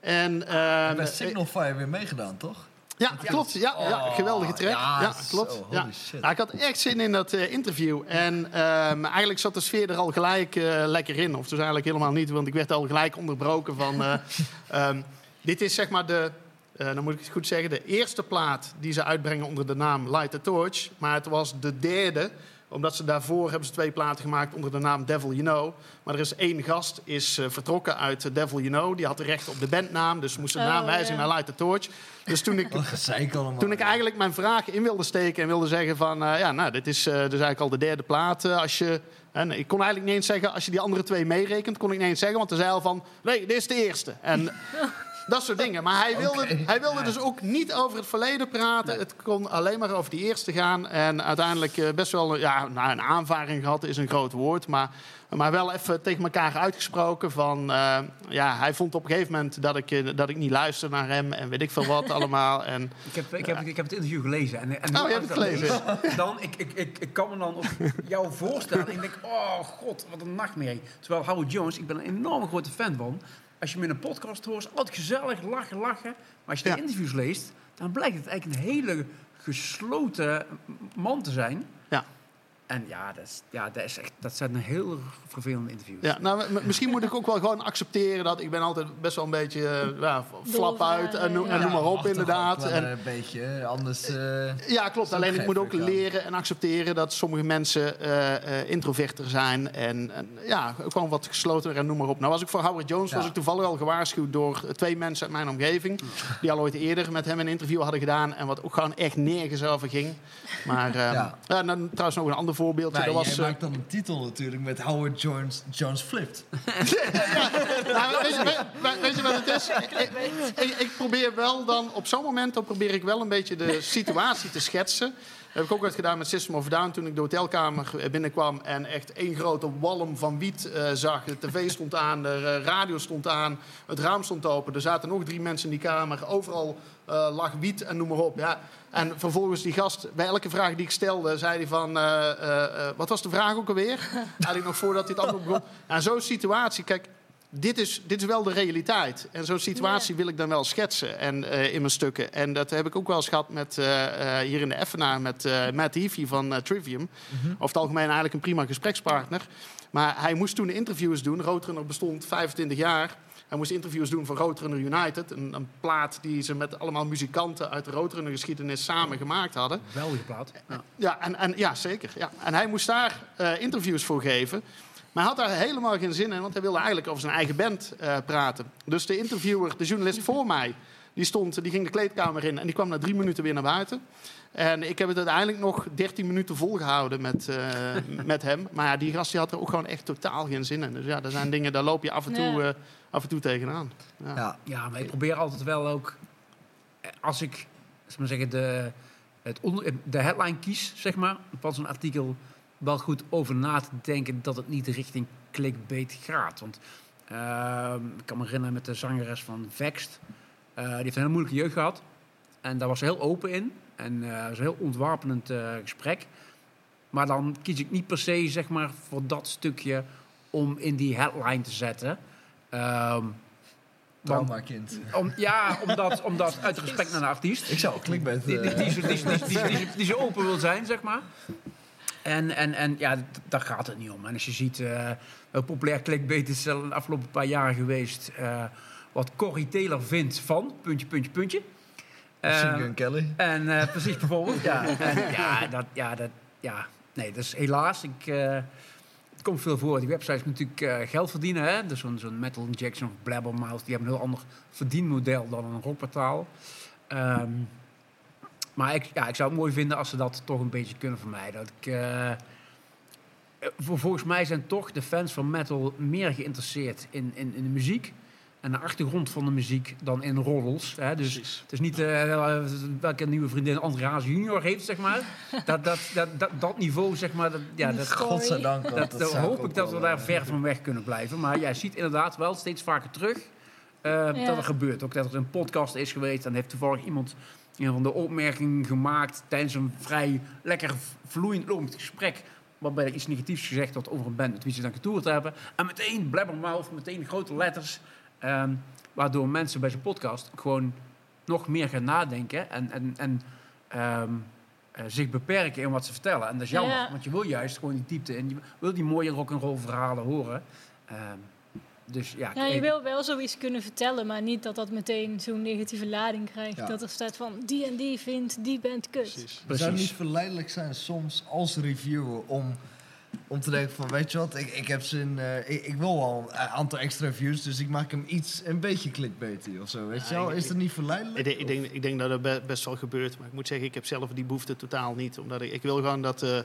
En, ehm, Bij Signal Fire weer meegedaan, toch? Ja, klopt. Ja, ja, Oh, geweldige track. ja, zo, klopt. Ja. Nou, ik had echt zin in dat eh, interview. En ehm, eigenlijk zat de sfeer er al gelijk eh, lekker in. Of dus eigenlijk helemaal niet, want ik werd al gelijk onderbroken van... eh, ehm, dit is zeg maar de... dan moet ik het goed zeggen, de eerste plaat die ze uitbrengen onder de naam Light the Torch. Maar het was de derde, omdat ze daarvoor hebben ze twee platen gemaakt onder de naam Devil You Know. Maar er is één gast, is eh, vertrokken uit eh, Devil You Know. Die had recht op de bandnaam, dus moest de Oh, naam wijzigen naar Light the Torch. Dus toen ik, toen ik eigenlijk mijn vraag in wilde steken en wilde zeggen van... eh, ja, nou, dit is eh, dus eigenlijk al de derde plaat. als je, en ik kon eigenlijk niet eens zeggen, als je die andere twee meerekent... kon ik niet eens zeggen, want hij zei al van... Nee, dit is de eerste. En Dat soort dingen. Maar hij wilde, hij wilde dus ook niet over het verleden praten. Het kon alleen maar over die eerste gaan. En uiteindelijk eh, best wel ja, nou, een aanvaring gehad, is een groot woord. Maar, maar wel even tegen elkaar uitgesproken van... eh, ja, hij vond op een gegeven moment dat ik, eh, dat ik niet luister naar hem. En weet ik veel wat allemaal. En, Ik heb, ik, heb, ik heb het interview gelezen. En, en Oh, je hebt het gelezen? Dan, ik, ik, ik, ik kan me dan op jou voorstellen. En ik denk, oh god, wat een nachtmerrie. Terwijl Howard Jones, ik ben een enorme grote fan van. Als je hem in een podcast hoort, altijd gezellig, lachen, lachen. Maar als je Ja. de interviews leest, dan blijkt het eigenlijk een hele gesloten man te zijn. Ja. En ja, dat, is, ja dat, is echt, dat zijn een heel vervelende interviews. Ja, nou, misschien moet ik ook wel gewoon accepteren dat ik ben altijd best wel een beetje eh, ja, flap uit en, noem- ja. en noem maar op inderdaad. ook wel En, Een beetje, anders... eh, ja, klopt. Alleen ik moet ook leren en accepteren dat sommige mensen eh, eh, introverter zijn. En, en ja, gewoon wat geslotener en noem maar op. Nou was ik voor Howard Jones Ja. was ik toevallig al gewaarschuwd door twee mensen uit mijn omgeving. Die al ooit eerder met hem een interview hadden gedaan. En wat ook gewoon echt nergens over ging. Maar eh, Ja. ja. en dan trouwens nog een ander voorbeeldje. nou, dat was, eh, maakt dan een titel natuurlijk met Howard Jones, Jones Flipped. Nou, weet, je, weet- weet je wat het is? Ik, ik, ik probeer wel dan, op zo'n moment dan probeer ik wel een beetje de situatie te schetsen. Dat heb ik ook ooit gedaan met System of Down toen ik de hotelkamer binnenkwam en echt één grote walm van wiet eh, zag. De tv stond aan, de eh, radio stond aan, het raam stond open. Er zaten nog drie mensen in die kamer, overal eh, lag wiet en noem maar op. Ja. En vervolgens die gast, bij elke vraag die ik stelde, zei hij van... eh, eh, wat was de vraag ook alweer? Eigenlijk nog voordat het antwoord begon. Ja, zo'n situatie, kijk, dit is, dit is wel de realiteit. En zo'n situatie wil ik dan wel schetsen en, in mijn stukken. En dat heb ik ook wel eens gehad met, hier in de Effenaar met Matt Heafy van Trivium. Over het algemeen eigenlijk een prima gesprekspartner. Maar hij moest toen interviews doen. Roadrunner bestond 25 jaar. Hij moest interviews doen voor Roadrunner United. Een, een plaat die ze met allemaal muzikanten uit de Roadrunner geschiedenis samen gemaakt hadden. Geweldige plaat. Ja. Ja, en, en, ja zeker. Ja. En hij moest daar eh, interviews voor geven. Maar hij had daar helemaal geen zin in, want hij wilde eigenlijk over zijn eigen band eh, praten. Dus de interviewer, de journalist voor mij, die, stond, die ging de kleedkamer in en die kwam na drie minuten weer naar buiten. En ik heb het uiteindelijk nog 13 minuten volgehouden met, eh, met hem. Maar ja, die gast die had er ook gewoon echt totaal geen zin in. Dus ja, dat zijn dingen, daar loop je af en toe, Ja. eh, af en toe tegenaan. Ja. Ja. Ja, maar ik probeer altijd wel ook, eh, als ik zeg maar zeggen, de, het onder, de headline kies, zeg maar, van zo'n artikel, wel goed over na te denken dat het niet richting clickbait gaat. Want ehm, ik kan me herinneren met de zangeres van Vext, eh, die heeft een hele moeilijke jeugd gehad. En daar was ze heel open in. En eh, het was een heel ontwapenend eh, gesprek. Maar dan kies ik niet per se, zeg maar, voor dat stukje om in die headline te zetten. Ehm, want- Trauma kind. om, ja, omdat, omdat uit respect naar de artiest. Ik zou clickbait... Die, die, eh, die, zo- die, die, zo open wil zijn, zeg maar. En, en, en ja, daar gaat het niet om. En als je ziet, eh hoe populair clickbait is de afgelopen paar jaar geweest. eh, wat Corrie Taylor vindt van, puntje, puntje, puntje. Machine Eh, Gun Kelly. en eh, precies bijvoorbeeld, ja. En, ja, dat, ja, dat, ja. Nee, dus helaas. Ik, eh, het komt veel voor. Die websites natuurlijk geld verdienen. Hè? Dus zo'n zo'n Metal Injection of Blabbermouth, die hebben een heel ander verdienmodel dan een rockportaal. Ehm, maar ik, ja, ik zou het mooi vinden als ze dat toch een beetje kunnen vermijden. Dat ik, voor, volgens mij zijn toch de fans van metal meer geïnteresseerd in, in, in de muziek en de achtergrond van de muziek dan in roddels. Hè? Dus Precies. het is niet eh, welke nieuwe vriendin André Haas junior heeft, zeg maar. Dat, dat, dat, dat, dat niveau, zeg maar, dat, ja, dat, Godzijdank. dat, hoop ik dat we daar eh, ver van weg kunnen blijven. Maar jij ziet inderdaad wel steeds vaker terug eh, Ja. dat er gebeurt. Ook dat er een podcast is geweest. Dan heeft toevallig iemand een van de opmerkingen gemaakt tijdens een vrij lekker vloeiend lopend gesprek. Waarbij er iets negatiefs gezegd wordt over een band met wie ze dan getoerd hebben. En meteen blabbermouth, meteen grote letters. Ehm, waardoor mensen bij zijn podcast gewoon nog meer gaan nadenken. En, en, en ehm, eh, zich beperken in wat ze vertellen. En dat is jammer, Ja. want je wil juist gewoon die diepte in. Je wil die mooie rock'n'roll verhalen horen. Ehm, dus ja, Ja, je wil wel zoiets kunnen vertellen, maar niet dat dat meteen zo'n negatieve lading krijgt. Ja. Dat er staat van die en die vindt die band kut. Precies. Het zou Precies. niet verleidelijk zijn soms als reviewer om, om te denken van... Weet je wat, ik, ik, heb zin, eh, ik, ik wil wel een aantal extra views... dus ik maak hem iets, een beetje clickbaity of zo. Weet je wel? Is dat niet verleidelijk? Ik denk, ik, denk, ik denk dat be- best wel gebeurt. Maar ik moet zeggen, ik heb zelf die behoefte totaal niet. Omdat ik, ik wil gewoon dat, eh,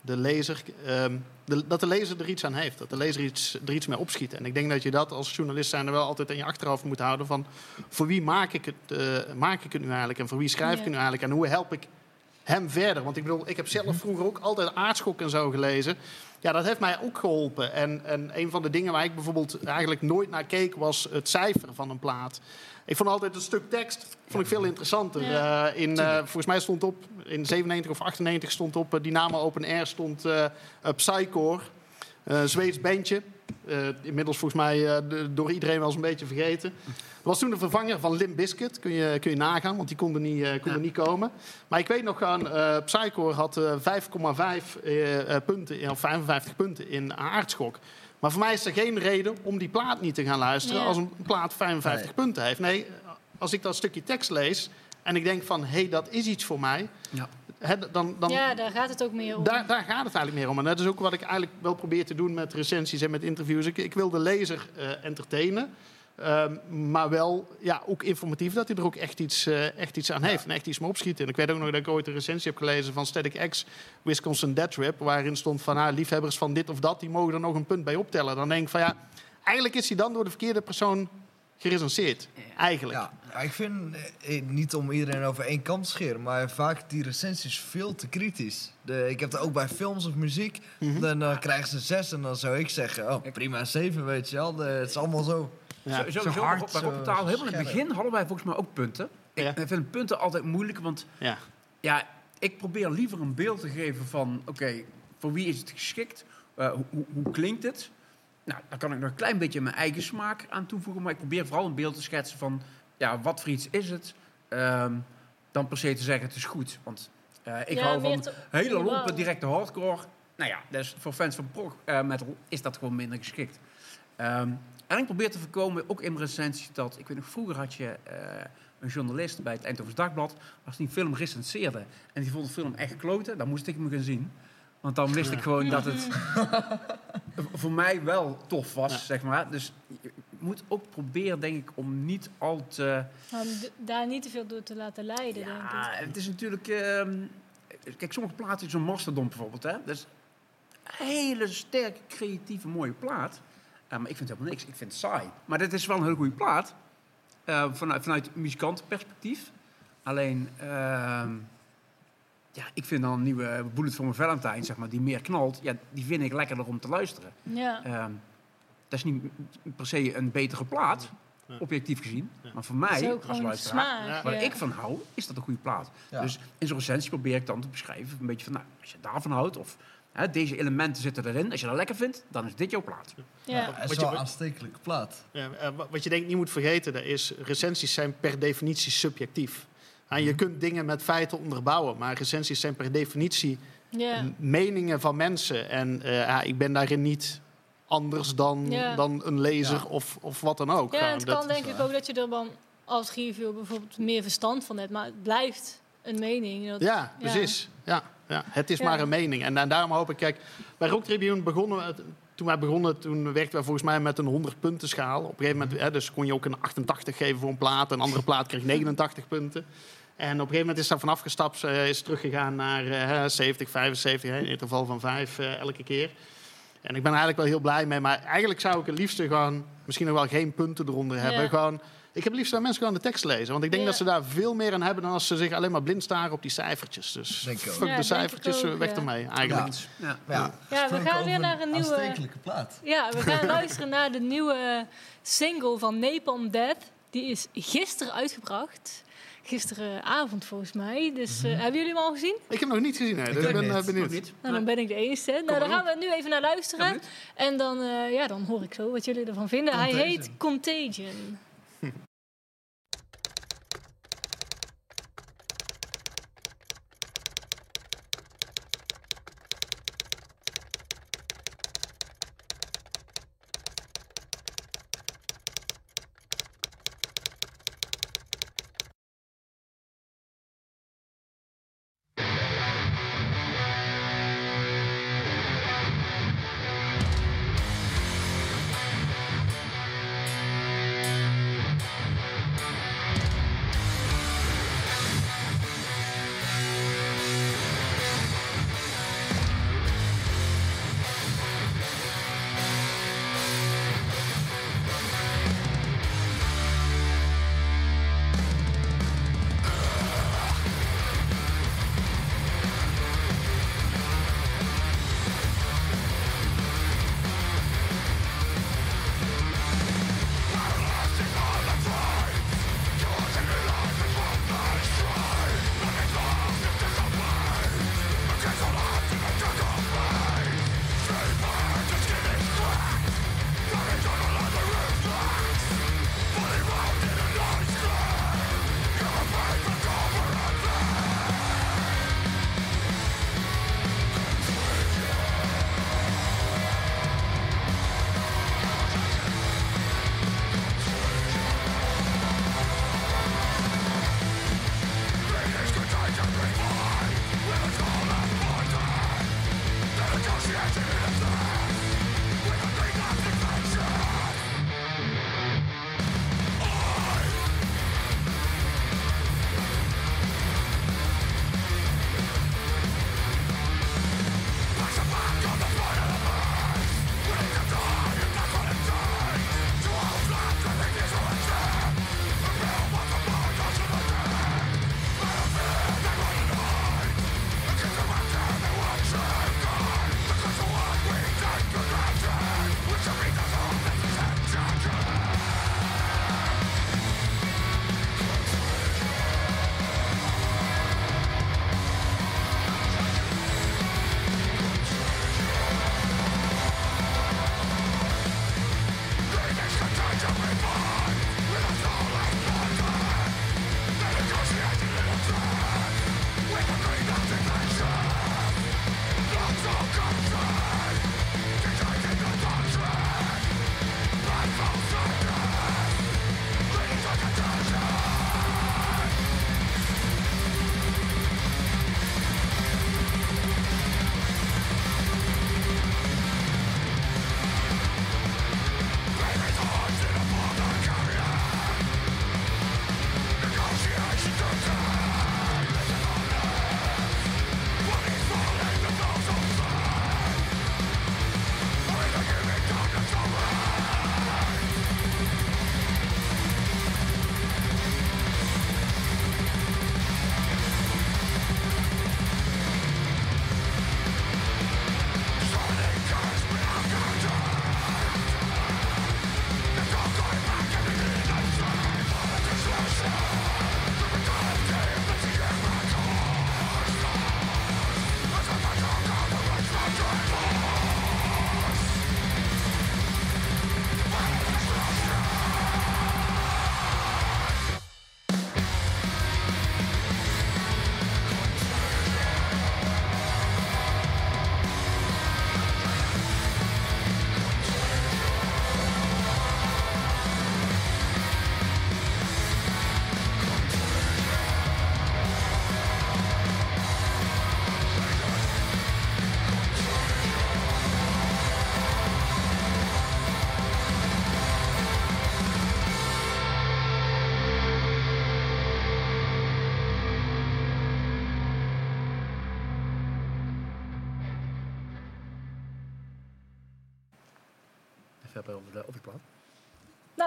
de lezer, ehm, de- dat de lezer er iets aan heeft. Dat de lezer iets, er iets mee opschiet. En ik denk dat je dat als journalist zijn er wel altijd in je achterhoofd moet houden van voor wie maak ik het, eh, maak ik het nu eigenlijk en voor wie schrijf ik het nu eigenlijk en hoe help ik hem verder. Want ik bedoel, ik heb zelf vroeger ook altijd aardschok en zo gelezen. Ja, dat heeft mij ook geholpen. En, en een van de dingen waar ik bijvoorbeeld eigenlijk nooit naar keek was het cijfer van een plaat. Ik vond altijd een stuk tekst vond ik veel interessanter. Ja. Eh, in, eh, volgens mij stond op, in 97 of 98 stond op uh, Dynamo Open Air stond eh Psycore. Zweeds bandje. Uh, inmiddels volgens mij uh, de, door iedereen wel eens een beetje vergeten. Dat was toen de vervanger van Limp Bizkit. Kun je, kun je nagaan, want die konden niet, uh, konden Ja. niet komen. Maar ik weet nog gewoon, uh, Psycore had uh, 5,5 uh, punten, of 55 punten in aardschok. Maar voor mij is er geen reden om die plaat niet te gaan luisteren Ja. als een plaat 55 Nee. punten heeft. Nee, als ik dat stukje tekst lees en ik denk van, hé, hey, dat is iets voor mij. Ja. Dan, dan, Ja, daar gaat het ook meer om. daar, daar gaat het eigenlijk meer om. En dat is ook wat ik eigenlijk wel probeer te doen met recensies en met interviews. Ik, ik wil de lezer eh, entertainen. ehm, maar wel ja, ook informatief dat hij er ook echt iets, eh, echt iets aan heeft. En echt iets mee opschiet. En ik weet ook nog dat ik ooit een recensie heb gelezen van Static X Wisconsin Dead Trip. Waarin stond van ah, liefhebbers van dit of dat, die mogen er nog een punt bij optellen. Dan denk ik van ja, eigenlijk is hij dan door de verkeerde persoon gerecenseerd. Eigenlijk. Ja, ik vind, eh, niet om iedereen over één kant te scheren, maar vaak die recensies veel te kritisch. De, ik heb het ook bij films of muziek, Mhm. dan eh, krijgen ze zes en dan zou ik zeggen, oh prima, zeven weet je wel. De- het is allemaal zo. Ja. Zo- Sowieso, Zo hard, bij- Rocketaal, helemaal in het begin hadden wij volgens mij ook punten. Ik, Ja. ik vind punten altijd moeilijk, want Ja. ja, ik probeer liever een beeld te geven van, oké, voor wie is het geschikt? Eh, hoe, hoe klinkt het? Nou, daar kan ik nog een klein beetje mijn eigen smaak aan toevoegen, maar ik probeer vooral een beeld te schetsen van, ja, wat voor iets is het? Ehm, dan per se te zeggen, het is goed. Want eh, ik Ja, hou van te- hele lompe, directe hardcore. Nou ja, dus voor fans van prog eh, metal is dat gewoon minder geschikt. Ehm, en ik probeer te voorkomen, ook in recensies, dat... Ik weet nog, vroeger had je eh, een journalist bij het Eindhovens Dagblad... als die een film recenseerde en die vond de film echt kloten... dan moest ik hem gaan zien. Want dan wist ik gewoon dat het voor mij wel tof was, Ja. zeg maar. Dus je moet ook proberen, denk ik, om niet al te... Om d- daar niet te veel door te laten leiden, denk Ja, ik. het is natuurlijk... ehm, kijk, sommige platen, zo'n Mastodon bijvoorbeeld, hè. Dat is een hele sterke, creatieve, mooie plaat. Eh, maar ik vind het helemaal niks. Ik vind het saai. Maar dit is wel een hele goede plaat. eh, vanuit, vanuit muzikantenperspectief. Alleen... ehm, ja, ik vind dan een nieuwe Bullet for my Valentine, zeg maar, die meer knalt. Ja, die vind ik lekkerder om te luisteren. Ja. Ehm, dat is niet per se een betere plaat, Ja. objectief gezien. Ja. Maar voor mij, als luisteraar, smaak. Ja. waar ja. ik van hou, is dat een goede plaat. Ja. Dus in zo'n recensie probeer ik dan te beschrijven, een beetje van, nou, als je daarvan houdt, of hè, deze elementen zitten erin, als je dat lekker vindt, dan is dit jouw plaat. Ja. Het Wat je- aanstekelijke plaat. Ja, eh, wa- wat je denk ik niet moet vergeten, dat is recensies zijn per definitie subjectief. En je kunt dingen met feiten onderbouwen, maar recensies zijn per definitie meningen van mensen. En eh, ja, ik ben daarin niet anders dan, dan een lezer Ja. of, of wat dan ook. Ja, Gewoon, het dat- kan denk ik waar. ook dat je er dan als review bijvoorbeeld meer verstand van hebt. Maar het blijft een mening. Dat, Ja, Ja. precies. Ja, ja. Het is Ja. maar een mening. En, en daarom hoop ik, kijk, bij Rock Tribune begonnen we, toen wij begonnen, toen werkten we volgens mij met een 100 punten schaal. Op een gegeven moment, hè, dus kon je ook een 88 geven voor een plaat. Een andere plaat kreeg 89 punten. En op een gegeven moment is daar vanaf gestapt, eh, is teruggegaan naar eh, 70, 75, hè, in het geval van 5 eh, elke keer. En ik ben er eigenlijk wel heel blij mee. Maar eigenlijk zou ik het liefste gewoon, misschien nog wel geen punten eronder hebben. Ja. Gewoon, ik heb het liefst dat mensen gewoon de tekst lezen. Want ik denk Ja. dat ze daar veel meer aan hebben dan als ze zich alleen maar blind staren op die cijfertjes. Dus Denk ik ook. fuck Ja, de denk cijfertjes, eh, ook, weg ja. ermee eigenlijk. Ja. Ja, Ja, we gaan weer naar een nieuwe- aanstekelijke plaat. Ja, we gaan luisteren naar de nieuwe single van Napalm Death. Die is gisteren uitgebracht. Gisteravond volgens mij. Dus Mhm. eh, hebben jullie hem al gezien? Ik heb hem nog niet gezien, hè, dus ik ben niet. eh, benieuwd. Niet? Nou, dan ben ik de enige. Nou, daar gaan we nu even naar luisteren. En dan, eh, ja, dan hoor ik zo wat jullie ervan vinden. Hij heet. Contagion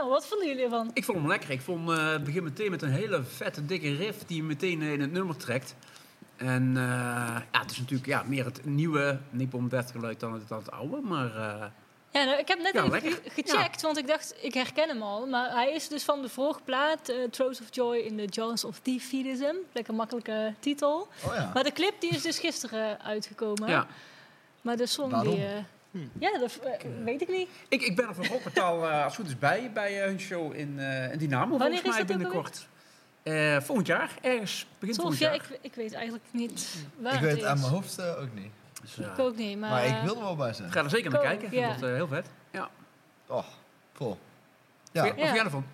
Nou, wat vonden jullie ervan? Ik vond hem lekker. Ik vond eh, het begin meteen met een hele vette, dikke riff die je meteen in het nummer trekt. En eh, ja, het is natuurlijk ja, meer het nieuwe Nippon Death geluid dan het, dan het oude. Maar eh, Ja, nou, ik heb net Ja, even lekker. gecheckt, want ik dacht, ik herken hem al. Maar hij is dus van de vorige plaat, eh Thrones of Joy in the Jaws of Defeatism. Lekker makkelijke titel. Oh ja. Maar de clip die is dus gisteren uitgekomen. ja. Maar de song Waarom? die... Ja, dat eh, weet ik niet. Ik, ik ben er van Rockpartaal eh als het goed is bij, bij eh, hun show in, eh in Dynamo. Wanneer volgens mij dat binnenkort. Eh, volgend jaar, ergens begin Tof, volgend ja, jaar. ik, ik weet eigenlijk niet waar Ik het weet het aan mijn hoofd ook niet. Dus, Ik ook niet, maar... Maar ik wil er wel bij zijn. ik ga er zeker naar Cool, kijken. ja. Dat wordt eh, heel vet. Ja. Oh, vol. Wat Ja. vind jij ervan?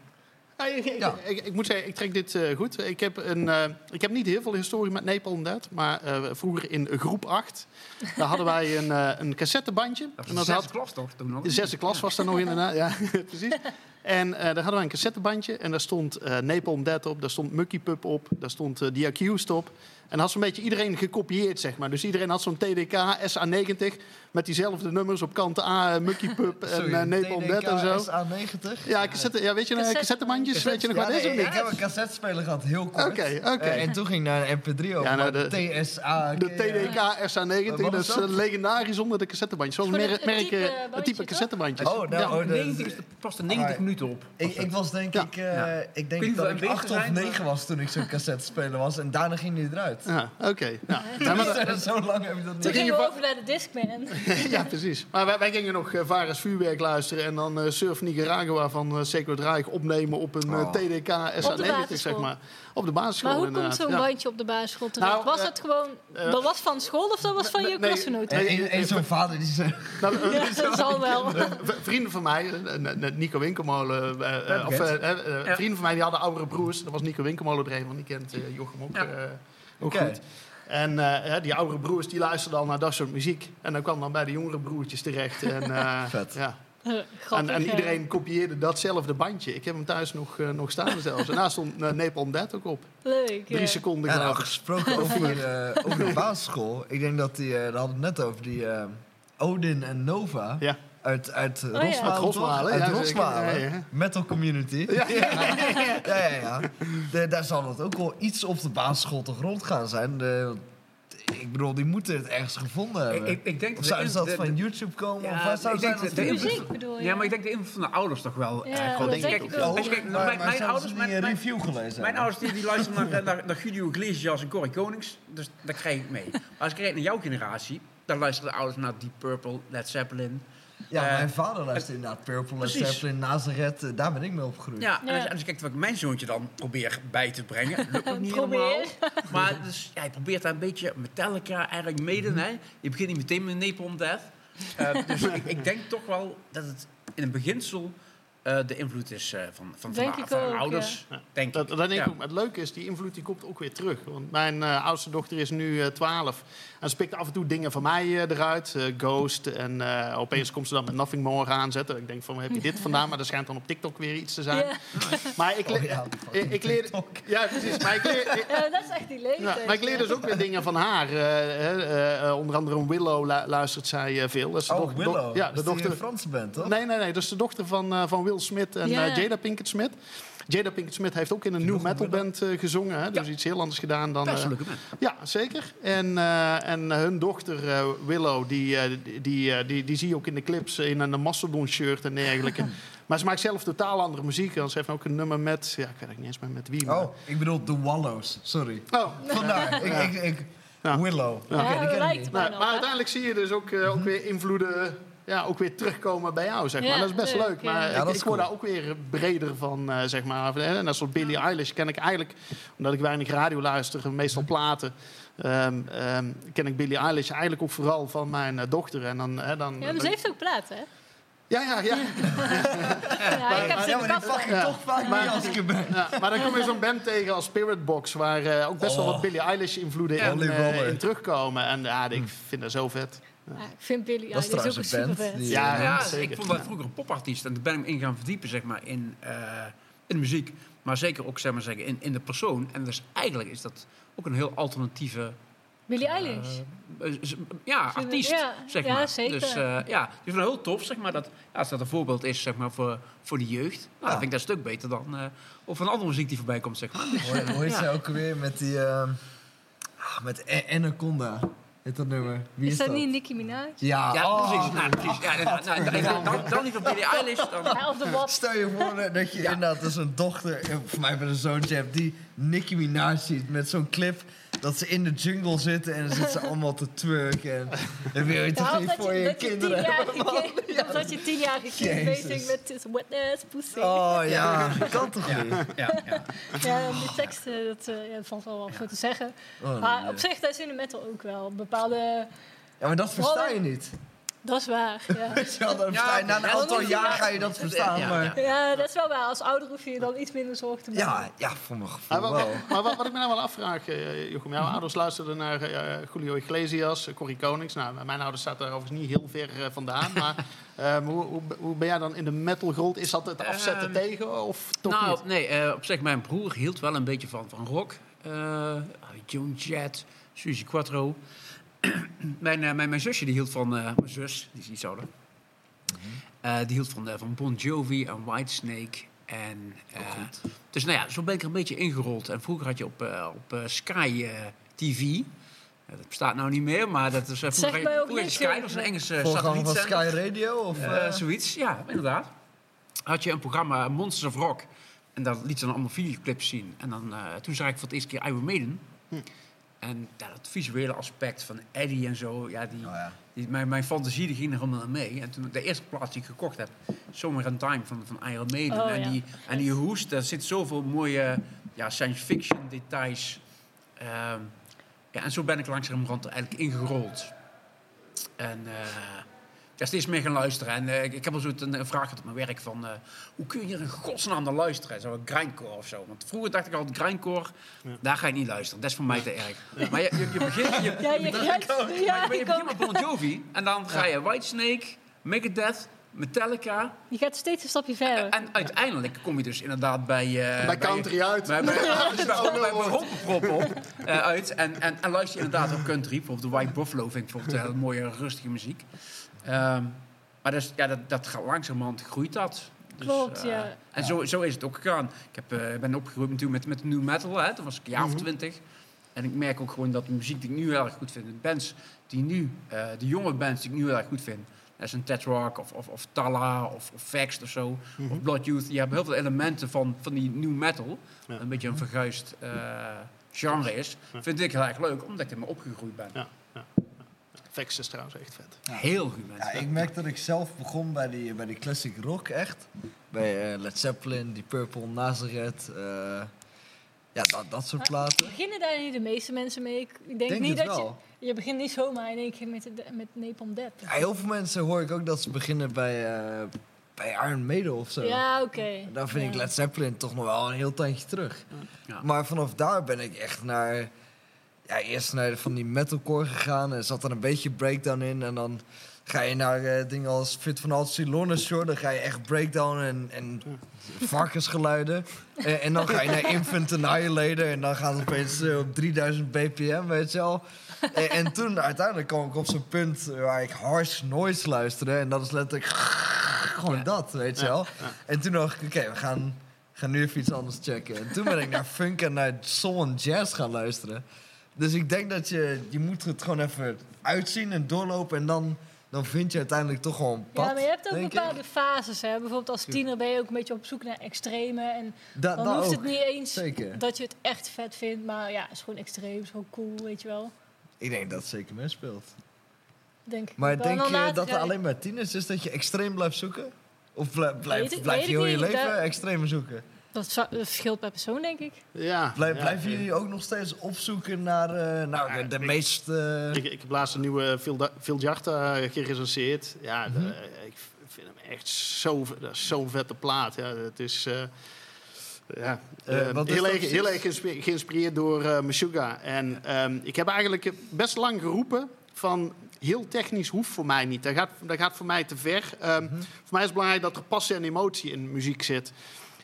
Ja, ik, ik- Ja. ik, ik moet zeggen, ik trek dit eh, goed. Ik heb, een, eh, ik heb niet heel veel historie met Napalm Dead, maar eh, vroeger in groep 8, daar hadden wij een, een cassettebandje. Dat En was de dat zesde klas toch? Toen nog? De zesde klas was dat nog inderdaad, ja, precies. En daar hadden wij een cassettebandje en daar stond Napalm Dead op, daar stond Mucky Pup op, daar stond The Accused op. En had zo'n beetje iedereen gekopieerd, zeg maar. Dus iedereen had zo'n TDK SA90 met diezelfde nummers op kant A, eh, Mucky Pup en eh, Napalm TDK Dead en zo. SA90? Ja, cassette, ja, weet je nog, Cassette- cassettebandjes, weet je nog wat Ja, nee, ik niet? heb een cassettespeler gehad, heel kort. Oké, oké. Eh, en toen ging ik naar een MP3 over. Ja, nou, de- TSA. De TDK SA90, Wat dat is eh, legendarisch onder de cassettebandjes. Zoals Gewoon merk, merk, type eh, type cassettebandjes. Oh, nou, Ja. oh, de- 90 is, past er 90 Maar- minuten op. Ik, ik was denk ik, eh, ik denk dat ik wij 8 beter of zijn, 9 maar- was toen ik zo'n cassettespeler was. En daarna ging die eruit. Ja, oké. Ja. Ja, maar dat- Zo lang heb ik dat Toen niet. gingen we over naar de Discman. ja, precies. Maar wij, wij gingen nog uh, Vares vuurwerk luisteren en dan eh, Surf Nicaragua van uh, Sacred Reich opnemen op een. TDK SA90, zeg maar. Op de basisschool Maar hoe komt zo'n ja. bandje op de basisschool terecht? Nou, was het gewoon... dat was van school of dat was van nee, je nee, klasgenoten? En, en, en zo'n vader die zei... Nou, Ja, dat zal wel. vrienden van mij, Nico Winkelmolen, of vrienden van mij die hadden oudere broers. Dat was Nico Winkelmolen er een van, die kent eh, Jochem ook, Ja. eh, ook Oké. goed. En eh, die oudere broers die luisterden al naar dat soort muziek. En dan kwam dan bij de jongere broertjes terecht. En, eh, Vet. Ja. Grappig, En, en iedereen kopieerde datzelfde bandje. Ik heb hem thuis nog, eh, nog staan zelfs. En daar stond uh, Napalm Dead ook op. Leuk. Drie ja. seconden Ja, nou, gesproken over, eh, over de basisschool. Ik denk dat die, eh daar hadden we het net over, die eh, Odin en Nova. Ja. Uit, uit ja. Rosmalen, Uit toch? Rosmalen, Uit ja, zeker. Rosmalen. Ja, ja. Metal community. Ja, ja, ja. ja, De- daar zal het ook wel iets op de basisschool toch rond gaan zijn. De, ik bedoel, die moeten het ergens gevonden hebben. ik, ik denk of de ze dat de- van YouTube komen? Ja, of waar zou ik denk dat de- de vinden? Muziek bedoel je? Ja, maar ik denk de invloed van de ouders toch wel. Ja, eh, dat denk ik kijk, ook. als je kijkt naar maar, mijn, ouders, mijn, een review gelezen mijn ouders die, die luisteren naar, naar, naar Julio Iglesias en Corrie Konings. Dus dat krijg ik mee. Maar als ik kijk naar jouw generatie, dan luisteren de ouders naar Deep Purple, Led Zeppelin. Ja, Eh, mijn vader luistert inderdaad Purple, Precies. Zeppelin, Nazareth. eh, Daar ben ik mee opgegroeid. Ja, Ja. en als, en als je kijkt wat ik mijn zoontje dan probeer bij te brengen, lukt ook niet helemaal. Maar dus, ja, hij probeert daar een beetje Metallica, eigenlijk Maiden. Mhm. Hè. Je begint niet meteen met Napalm Death. Eh, dus ik, ik denk toch wel dat het in het beginsel eh, de invloed is eh, van, van, van, Denk de, ik van ook, ouders. ja. Denk Dat, ik. dat denk ik Ja. ook. Maar het leuke is, die invloed die komt ook weer terug. Want mijn oudste dochter is nu eh 12. En ze af en toe dingen van mij eh, eruit. eh, Ghost. En eh, opeens komt ze dan met Nothing More aanzetten. Ik denk van, waar heb je dit vandaan? Maar er schijnt dan op TikTok weer iets te zijn. Maar ik, le- Oh ja, ik, ik leer... Ja, precies. Maar ik leer... Ja, dat is echt die leeftijd. Ja, maar ik leer dus ook weer dingen van haar. Eh, eh, eh, onder andere Willow lu- luistert zij eh, veel. Dat is de Oh, doch- do- Willow. ja, Dat de dochter. een Franse band, toch? Nee, nee, nee. Dat is de dochter van, eh, van Will Smith en Ja. Jada Pinkett Smith. Jada Pinkett Smith heeft ook in een new metal band eh, gezongen. Hè? Dus iets heel anders gedaan dan... Eh, een leuke band. ja, zeker. En, eh, en hun dochter eh, Willow, die, eh, die, die, eh, die, die zie je ook in de clips in een Mastodon-shirt en dergelijke. maar ze maakt zelf totaal andere muziek. En ze heeft ook een nummer met... Ja, ik weet niet eens meer met wie. maar- Oh, ik bedoel The Wallows. Sorry. Oh, Vandaar. ik, ik, ik, Ja. Willow. Ja. Oké, Ja, die ken ik lijkt niet. bijna Nou, maar uiteindelijk zie je dus ook, ook weer invloeden ja, ook weer terugkomen bij jou, zeg maar. Ja, dat is best leuk, leuk. ja. Maar Ja, ik, dat is ik word daar ook weer breder van, eh, zeg maar. En net zoals Billie Eilish ken ik eigenlijk, omdat ik weinig radio luister, meestal platen... ehm, ehm, ken ik Billie Eilish eigenlijk ook vooral van mijn eh, dochter. En dan, hè, dan, Ja, maar ze heeft ook platen, hè? ja, ja, ja. Ja, ik heb ze Ja, pak toch vaak Maar- niet als ik er ben. Ja, maar dan kom je zo'n band tegen als Spirit Box, waar eh, ook best wel Oh. wat Billie Eilish invloeden Ja. in, eh, terugkomen. En ja, ik vind dat zo vet. Ja, ik vind Billy Dat is Eilish ook een een band. super die- Ja, Ja, zeker. ik vond dat vroeger een popartiest. En toen ben ik me in gaan verdiepen zeg maar, in, eh, in de muziek. Maar zeker ook zeg maar, zeggen, in, in de persoon. En dus eigenlijk is dat ook een heel alternatieve Billy Eilish. eh, z- ja, artiest. ja, zeg ja, maar. zeker. Dus eh, ja, ik vind het heel tof zeg maar, dat, ja, als dat een voorbeeld is zeg maar, voor, voor de jeugd. Nou, dan vind ik dat een stuk beter dan eh, of een andere muziek die voorbij komt. Zeg maar. Dus, Hoe, hoe heet Ja. zij ook alweer met die... ehm, ah, met Anaconda. Heet dat nummer? Wie is, is dat niet Nicki Minaj? Ja, ja, oh. precies. Nou, precies. Ja, nou, nou, nou, dan, dan niet van Billie Eilish. Dan, Ja, of de. Stel je voor dat je inderdaad dus een dochter, eh, voor mij met een zoontje hebt, die Nicki Minaj ziet met zo'n clip dat ze in de jungle zitten en dan zitten ze allemaal te twerken. En, dan wil je toch Ja, niet voor je dat kinderen hebben, dat je tienjarige kind bezig met this wet ass pussy. Oh ja, kan toch niet? ja, ja. Ja, die teksten, dat eh, ja, valt wel wat voor te zeggen. Oh, Maar nee. op zich, dat is in de metal ook wel. Bepaalde... Ja, maar dat versta je niet. Dat is waar, ja. Dan na een Ja, aantal jaar ga je dat verstaan, Ja, maar... ja. Ja, dat is wel waar. Als ouder hoef je je dan iets minder zorgen te maken. Ja, ja, voor mijn Maar, gevoel wel. maar wat, wat ik me nou wel afvraag, Jochem, jouw ouders luisterden naar eh, Julio Iglesias, eh, Corrie Konings. Nou, mijn ouders zaten daar overigens niet heel ver vandaan. Maar eh, hoe, hoe, hoe ben jij dan in de metal gerold? Is dat het afzetten Ehm, tegen of toch nou, niet? nee, eh, op zich, mijn broer hield wel een beetje van, van rock. Eh Joan Jett, Suzy Quattro. mijn, eh, mijn, mijn zusje die hield van... eh, mijn zus, die is iets ouder. Eh, die hield van, van Bon Jovi en Whitesnake. En, eh, dus nou ja, zo ben ik er een beetje ingerold. En vroeger had je op, eh, op eh, Sky TV... dat bestaat nou niet meer, maar dat is... Zeg vroeger, mij ook vroeger Sky, dat was een Engelse Voorganger van. Sky Radio? Of, zoiets, ja, inderdaad. Had je een programma Monsters of Rock. En daar liet ze dan allemaal videoclips zien. En dan, eh, toen zag ik voor het eerste keer Iron Maiden. En ja, dat visuele aspect van Eddie en zo, ja, die, Oh ja. die, mijn, mijn fantasie die ging er helemaal mee. En toen de eerste plaats die ik gekocht heb, Summer in Time van, van Iron Maiden. Oh, en, ja. die, en die hoest, daar zit zoveel mooie ja, science fiction details. Ehm, ja, en zo ben ik langzamerhand er eigenlijk ingerold. En eh ja, steeds meer gaan luisteren. En eh, ik, heb al zo een, een vraag gehad op mijn werk van... eh, hoe kun je hier in godsnaam naar luisteren? Zo een grindcore of zo. Want vroeger dacht ik altijd, grindcore, daar ga ik niet luisteren. Dat is voor mij te erg. Maar je, je, je begint... Je, Ja, je grijpt... Ja, maar je ik begint ook. met Bon Jovi. En dan ga je Whitesnake, Megadeth, Metallica. Je gaat steeds een stapje verder. En uiteindelijk kom je dus inderdaad bij... eh, Bij country uit. bij, bij, bij, bij, op eh, uit. En, en, en luister je inderdaad ook country. Bijvoorbeeld de White Buffalo vind ik bijvoorbeeld heel mooie, rustige muziek. Ehm, maar dus, ja, dat, dat gaat langzamerhand groeit dat. Dus, Klopt, eh, ja. En zo, zo is het ook gegaan. Ik heb, eh, ben opgegroeid natuurlijk met, met new metal. Hè. Toen was ik een jaar of twintig. En ik merk ook gewoon dat de muziek die ik nu heel erg goed vind... de bands die nu, eh, de jonge bands die ik nu heel erg goed vind... Dat is een Ted Rock of, of, of Talla of, of Vext of zo. Of Blood Youth. Die hebben heel veel elementen van, van die new metal. Ja. Een beetje een verguisd eh, genre is. Vind ik heel erg leuk, omdat ik ermee opgegroeid ben. Ja, is trouwens echt vet. Heel goed, Ja, ik merk dat ik zelf begon bij die, bij die classic rock echt. Bij eh, Led Zeppelin, Deep Purple, Nazareth. eh, ja, dat, dat soort platen. Beginnen daar niet de meeste mensen mee? Ik denk, denk niet het dat wel. je... Je begint niet zomaar in één keer met, met Napalm Death. Ja, heel veel mensen hoor ik ook dat ze beginnen bij, eh, bij Iron Maiden of zo. Ja, oké. Daar vind ik. Led Zeppelin toch nog wel een heel tandje terug. Ja. Maar vanaf daar ben ik echt naar... Ja, eerst naar van die metalcore gegaan. En zat er een beetje breakdown in. En dan ga je naar eh, dingen als Fit van Alt Shore. Dan ga je echt breakdown en, en varkensgeluiden. en, en dan ga je naar Infant Annihilator. En dan gaat het opeens eh, op 3000 bpm, weet je wel. En, en toen uiteindelijk kwam ik op zo'n punt waar ik harsh noise luisterde. En dat is letterlijk gewoon Ja. dat, weet je wel. En toen dacht ik, oké, we gaan, gaan nu even iets anders checken. En toen ben ik naar funk en naar soul en jazz gaan luisteren. Dus ik denk dat je, je moet het gewoon even uitzien en doorlopen. En dan, dan vind je uiteindelijk toch gewoon een pad, Ja, maar je hebt ook ik. bepaalde fases. Hè? Bijvoorbeeld als tiener ben je ook een beetje op zoek naar extreme. En Da, dan hoeft ook, het niet eens zeker. dat je het echt vet vindt. Maar ja, het is gewoon extreem, is gewoon cool, weet je wel. Ik denk dat het zeker meespeelt. Denk ik Maar denk je dat er je- alleen bij tieners is dat je extreem blijft zoeken? Of blij- blijf, blijf je heel je leven extreem zoeken? Dat, zou- dat verschilt per persoon, denk ik. Ja, Blijf, ja, blijven eh, jullie ook nog steeds opzoeken naar nou, Ja, de, de ik- meest... eh, Ik, ik heb laatst een nieuwe Phil, Phil Jarta gerecenseerd. Ja, Mhm. de- ik vind hem echt zo, zo'n vette plaat. Ja, het is... eh, ja, Eh, eh, heel, erg, heel erg geïnspireerd door eh Meshuggah. En ehm, ik heb eigenlijk best lang geroepen van... Heel technisch hoeft voor mij niet. Dat gaat, dat gaat voor mij te ver. Ehm, Mhm. Voor mij is het belangrijk dat er passie en emotie in muziek zit.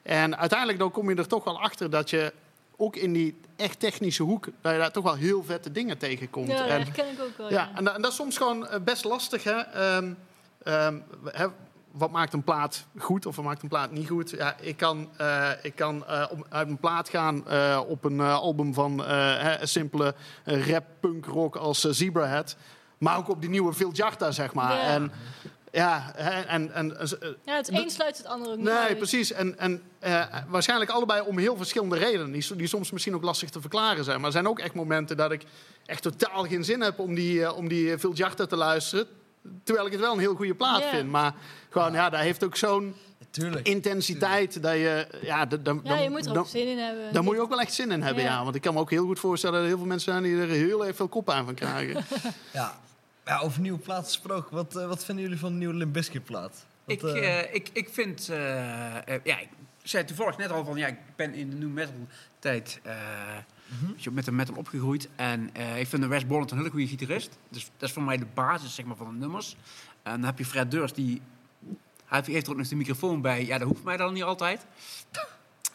En uiteindelijk dan kom je er toch wel achter dat je ook in die echt technische hoek... dat je daar toch wel heel vette dingen tegenkomt. Ja, dat en, herken ik ook wel. ja, Ja, en, dat- en dat is soms gewoon eh, best lastig. Hè? Ehm, ehm, hè, wat maakt een plaat goed of wat maakt een plaat niet goed? Ja, ik kan, eh, ik kan eh, op, uit een plaat gaan op een album van hè, een simpele rap, punk, rock als Zebrahead. Maar ook op die nieuwe Phil Jarta, zeg maar. Ja. En, ja, hè, en, en, eh, ja, het een sluit het ander ook niet Nee, uit. precies. En, en eh, waarschijnlijk allebei om heel verschillende redenen. Die, die soms misschien ook lastig te verklaren zijn. Maar er zijn ook echt momenten dat ik echt totaal geen zin heb om die, eh, om die eh, te luisteren. Terwijl ik het wel een heel goede plaat vind. Maar gewoon, ja, dat heeft ook zo'n Tuurlijk. intensiteit dat je... Ja, d- dan, Ja, je moet er dan- ook zin in hebben. daar moet je ook wel echt zin in hebben, ja. Ja. Want ik kan me ook heel goed voorstellen dat er heel veel mensen zijn die er heel erg veel kop aan van krijgen. Ja. Ja, over nieuwe platen gesproken. Wat, eh, wat vinden jullie van de nieuwe Limp Bizkit plaat? Wat, Ik, eh, eh, ik, ik vind, ja, ik zei toevallig net al van, ja, ik ben in de new metal tijd je, met de metal opgegroeid. En ik vind de Wes Borland een hele goede gitarist. Dus dat is voor mij de basis zeg maar, van de nummers. En dan heb je Fred Durst, die hij heeft- heeft er ook nog de microfoon bij. Ja, dat hoeft mij dan niet altijd.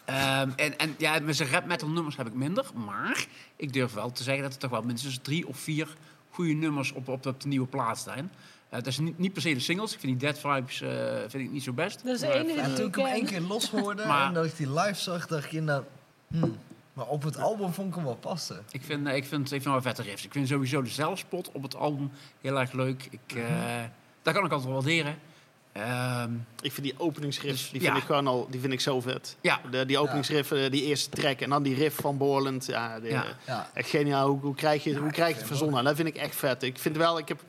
Ehm, en, en ja, met zijn rap metal nummers heb ik minder. Maar ik durf wel te zeggen dat er toch wel minstens drie of vier goede nummers op, op, de nieuwe plaat zijn. Eh, dat is niet, niet per se de singles. Ik vind die Dead Vibes eh, vind ik niet zo best. Dat is de Maar- enige die toen ik hem één keer los hoorde Maar- en dat ik die live zag, dacht ik inderdaad... Hmm, maar op het album vond ik hem wel passen. Ik vind, eh, ik vind, ik vind wel vette riffs. Ik vind sowieso de zelfspot op het album heel erg leuk. Ik, eh, dat kan ik altijd wel waarderen. Ehm, ik vind die openingsriff, Dus, die ja. vind ik gewoon al, die vind ik zo vet. ja, De, die openingsriff, eh, die eerste track en dan die riff van Borland. Ja, die- Ja. Ja. Echt geniaal. Hoe, hoe krijg je, hoe krijg je het verzonnen? Dat vind ik echt vet. Ik vind wel, ik heb,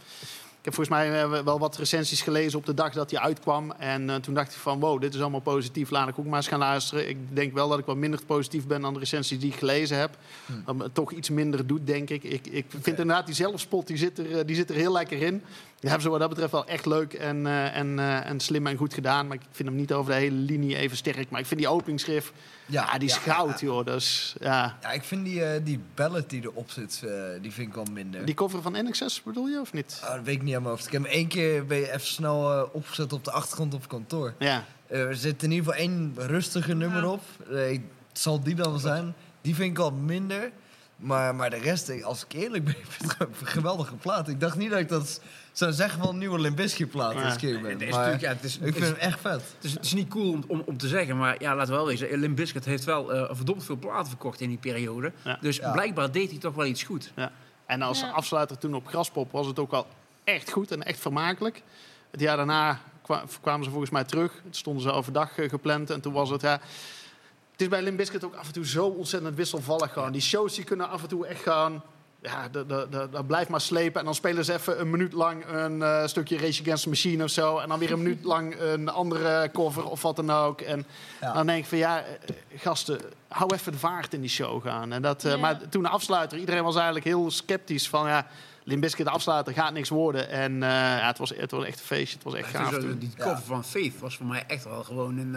ik heb volgens mij eh, wel wat recensies gelezen op de dag dat hij uitkwam. En eh, toen dacht ik van, wow, dit is allemaal positief. Laat ik ook maar eens gaan luisteren. Ik denk wel dat ik wat minder positief ben dan de recensies die ik gelezen heb. Dat me het toch iets minder doet, denk ik. Ik, ik vind inderdaad die zelfspot, die zit, er, die zit er heel lekker in. Die hebben ze wat dat betreft wel echt leuk en, eh, en, eh, en slim en goed gedaan. Maar ik vind hem niet over de hele linie even sterk. Maar ik vind die openingsschrift, ja, die is ja, goud, ja. joh. Dus, ja. Ja, ik vind die, eh, die ballad die erop zit, eh, die vind ik wel minder. Die cover van NXS bedoel je, of niet? Ah, dat weet ik niet aan mijn hoofd. Ik heb hem één keer ben je even snel opgezet op de achtergrond op kantoor. Ja. Eh, er zit in ieder geval één rustige nummer op. Eh, ik- zal die dan wel zijn. Die vind ik al minder. Maar, maar de rest, als ik eerlijk ben, vind ik het een geweldige plaat. Ik dacht niet dat ik dat zou zeggen een nieuwe Limbisky plaat Ja. als ik eerlijk ben. het is Maar natuurlijk, ja, het is, ik het vind hem echt vet. Het is, het is niet cool om, om, om te zeggen, maar ja, laten we wel wezen. Limp Bizkit heeft wel eh, verdomd veel platen verkocht in die periode. Ja. Dus Ja. blijkbaar deed hij toch wel iets goed. ja. En als Ja. afsluiter toen op Graspop was het ook wel echt goed en echt vermakelijk. Het jaar daarna kwa- kwamen ze volgens mij terug. Het stonden ze overdag eh, gepland en toen was het... Ja, het is bij Limp Bizkit ook af en toe zo ontzettend wisselvallig gewoon. Die shows die kunnen af en toe echt gaan ja, dat- dat- dat dat blijft maar slepen. En dan spelen ze even een minuut lang een eh, stukje Race Against the Machine of zo. En dan weer een minuut lang een andere cover of wat dan ook. En Ja. dan denk ik van ja, eh, gasten, hou even de vaart in die show gaan. En dat, eh, Ja. Maar toen de afsluiter, iedereen was eigenlijk heel sceptisch van ja, de afsluiter gaat niks worden. En eh, ja, het, was, het was echt een feestje, het was echt gaaf zo- die Ja. cover van Faith was voor mij echt wel gewoon een...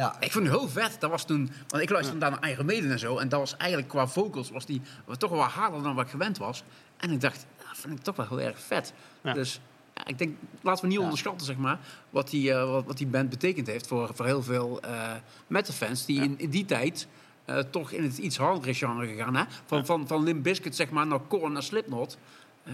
Ja, ik vond het heel vet. Dat was toen, want ik luisterde daar naar Iron Maiden en zo. En dat was eigenlijk qua vocals was die was toch wel harder dan wat ik gewend was. En ik dacht, dat vind ik toch wel heel erg vet. Ja. Dus ja, ik denk, laten we niet Ja. onderschatten zeg maar, wat, die, eh, wat, wat die band betekend heeft voor, voor heel veel eh metalfans. Die in, in die tijd eh, toch in het iets hardere genre gegaan. Hè? Van, van, van Limp Bizkit zeg maar, naar Korn naar Slipknot.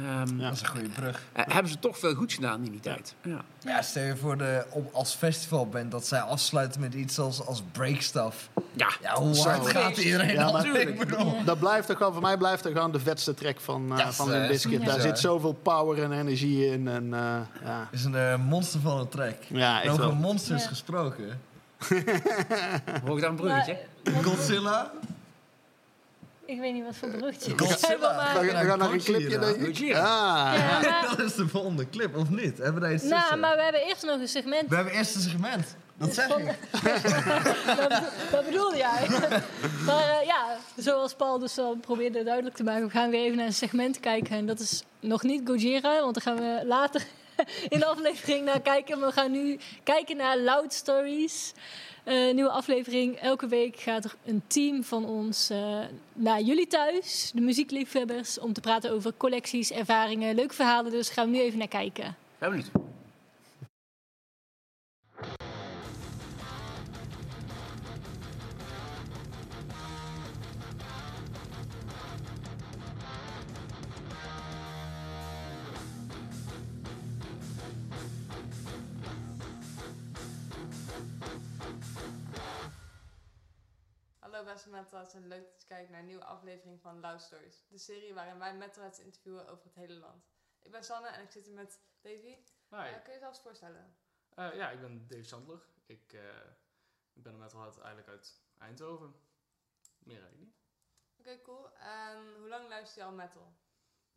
Ehm, Ja. dat is een goede brug. eh, hebben ze toch veel goeds gedaan in die tijd. Ja. Ja, stel je voor de, op, als festivalband dat zij afsluiten met iets als, als breakstuff. Ja. Ja, hoe Zo. hard gaat iedereen Ja, bedoel, Dat blijft toch gewoon, voor mij blijft dat gewoon de vetste track van, eh Ja, van Bizkit. eh, Daar zit zoveel power en energie in. En, eh, ja. is een eh, monster van een track. ja, echt Over wel. monsters Ja. gesproken. Hoor ik daar een bruggetje? Godzilla? Ik weet niet wat voor bruggetje. We, we Ja, gaan naar een clipje, denk ik. Gojira. Ah, Ja, maar, Dat is de volgende clip, of niet? Hebben wij iets nou, tussen? maar we hebben eerst nog een segment. We hebben eerst een segment. Dat zeg ik. wat, bedoelde jij? maar eh, ja, zoals Paul dus al probeerde duidelijk te maken, we gaan weer even naar een segment kijken. En dat is nog niet Gojira, want daar gaan we later in de aflevering naar kijken. Maar we gaan nu kijken naar Loud Stories. Eh, nieuwe aflevering. Elke week gaat er een team van ons eh, naar jullie thuis, de muziekliefhebbers, om te praten over collecties, ervaringen, leuke verhalen. Dus gaan we nu even naar kijken. Ben benieuwd. Hallo beste metalheads en leuk dat je kijkt naar een nieuwe aflevering van Loud Stories. De serie waarin wij metalheads interviewen over het hele land. Ik ben Sanne en ik zit hier met Davy. Hi. Eh, kun je jezelf voorstellen? Eh, ja, ik ben Dave Sandler. Ik, eh, ik ben een metalhead eigenlijk uit Eindhoven. Meer eigenlijk niet. Oké, cool. En hoe lang luister je al metal?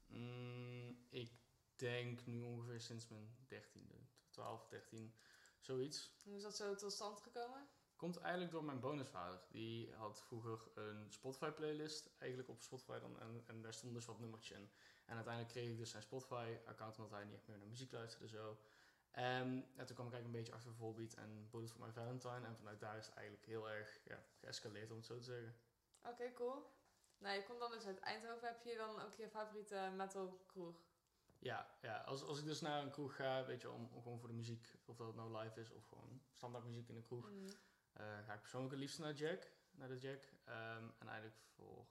Mm, ik denk nu ongeveer sinds mijn 13e, 12, 13, zoiets. Hoe is dat zo tot stand gekomen? Komt eigenlijk door mijn bonusvader. Die had vroeger een Spotify playlist, eigenlijk op Spotify dan. En, en daar stond dus wat nummertjes in. En uiteindelijk kreeg ik dus zijn Spotify account, omdat hij niet echt meer naar muziek luisterde zo. En, ja, toen kwam ik eigenlijk een beetje achter Volbeat en Bullet for My Valentine. En vanuit daar is het eigenlijk heel erg ja, geëscaleerd, om het zo te zeggen. Oké, cool. Nou, je komt dan dus uit Eindhoven. Heb je dan ook je favoriete metal kroeg? Ja, ja als, als ik dus naar een kroeg ga, weet je, om, om gewoon voor de muziek, of dat het nou live is of gewoon standaard muziek in een kroeg, Mm. Eh, ga ik persoonlijk het liefst naar Jack, naar de Jack. Ehm, en eigenlijk voor,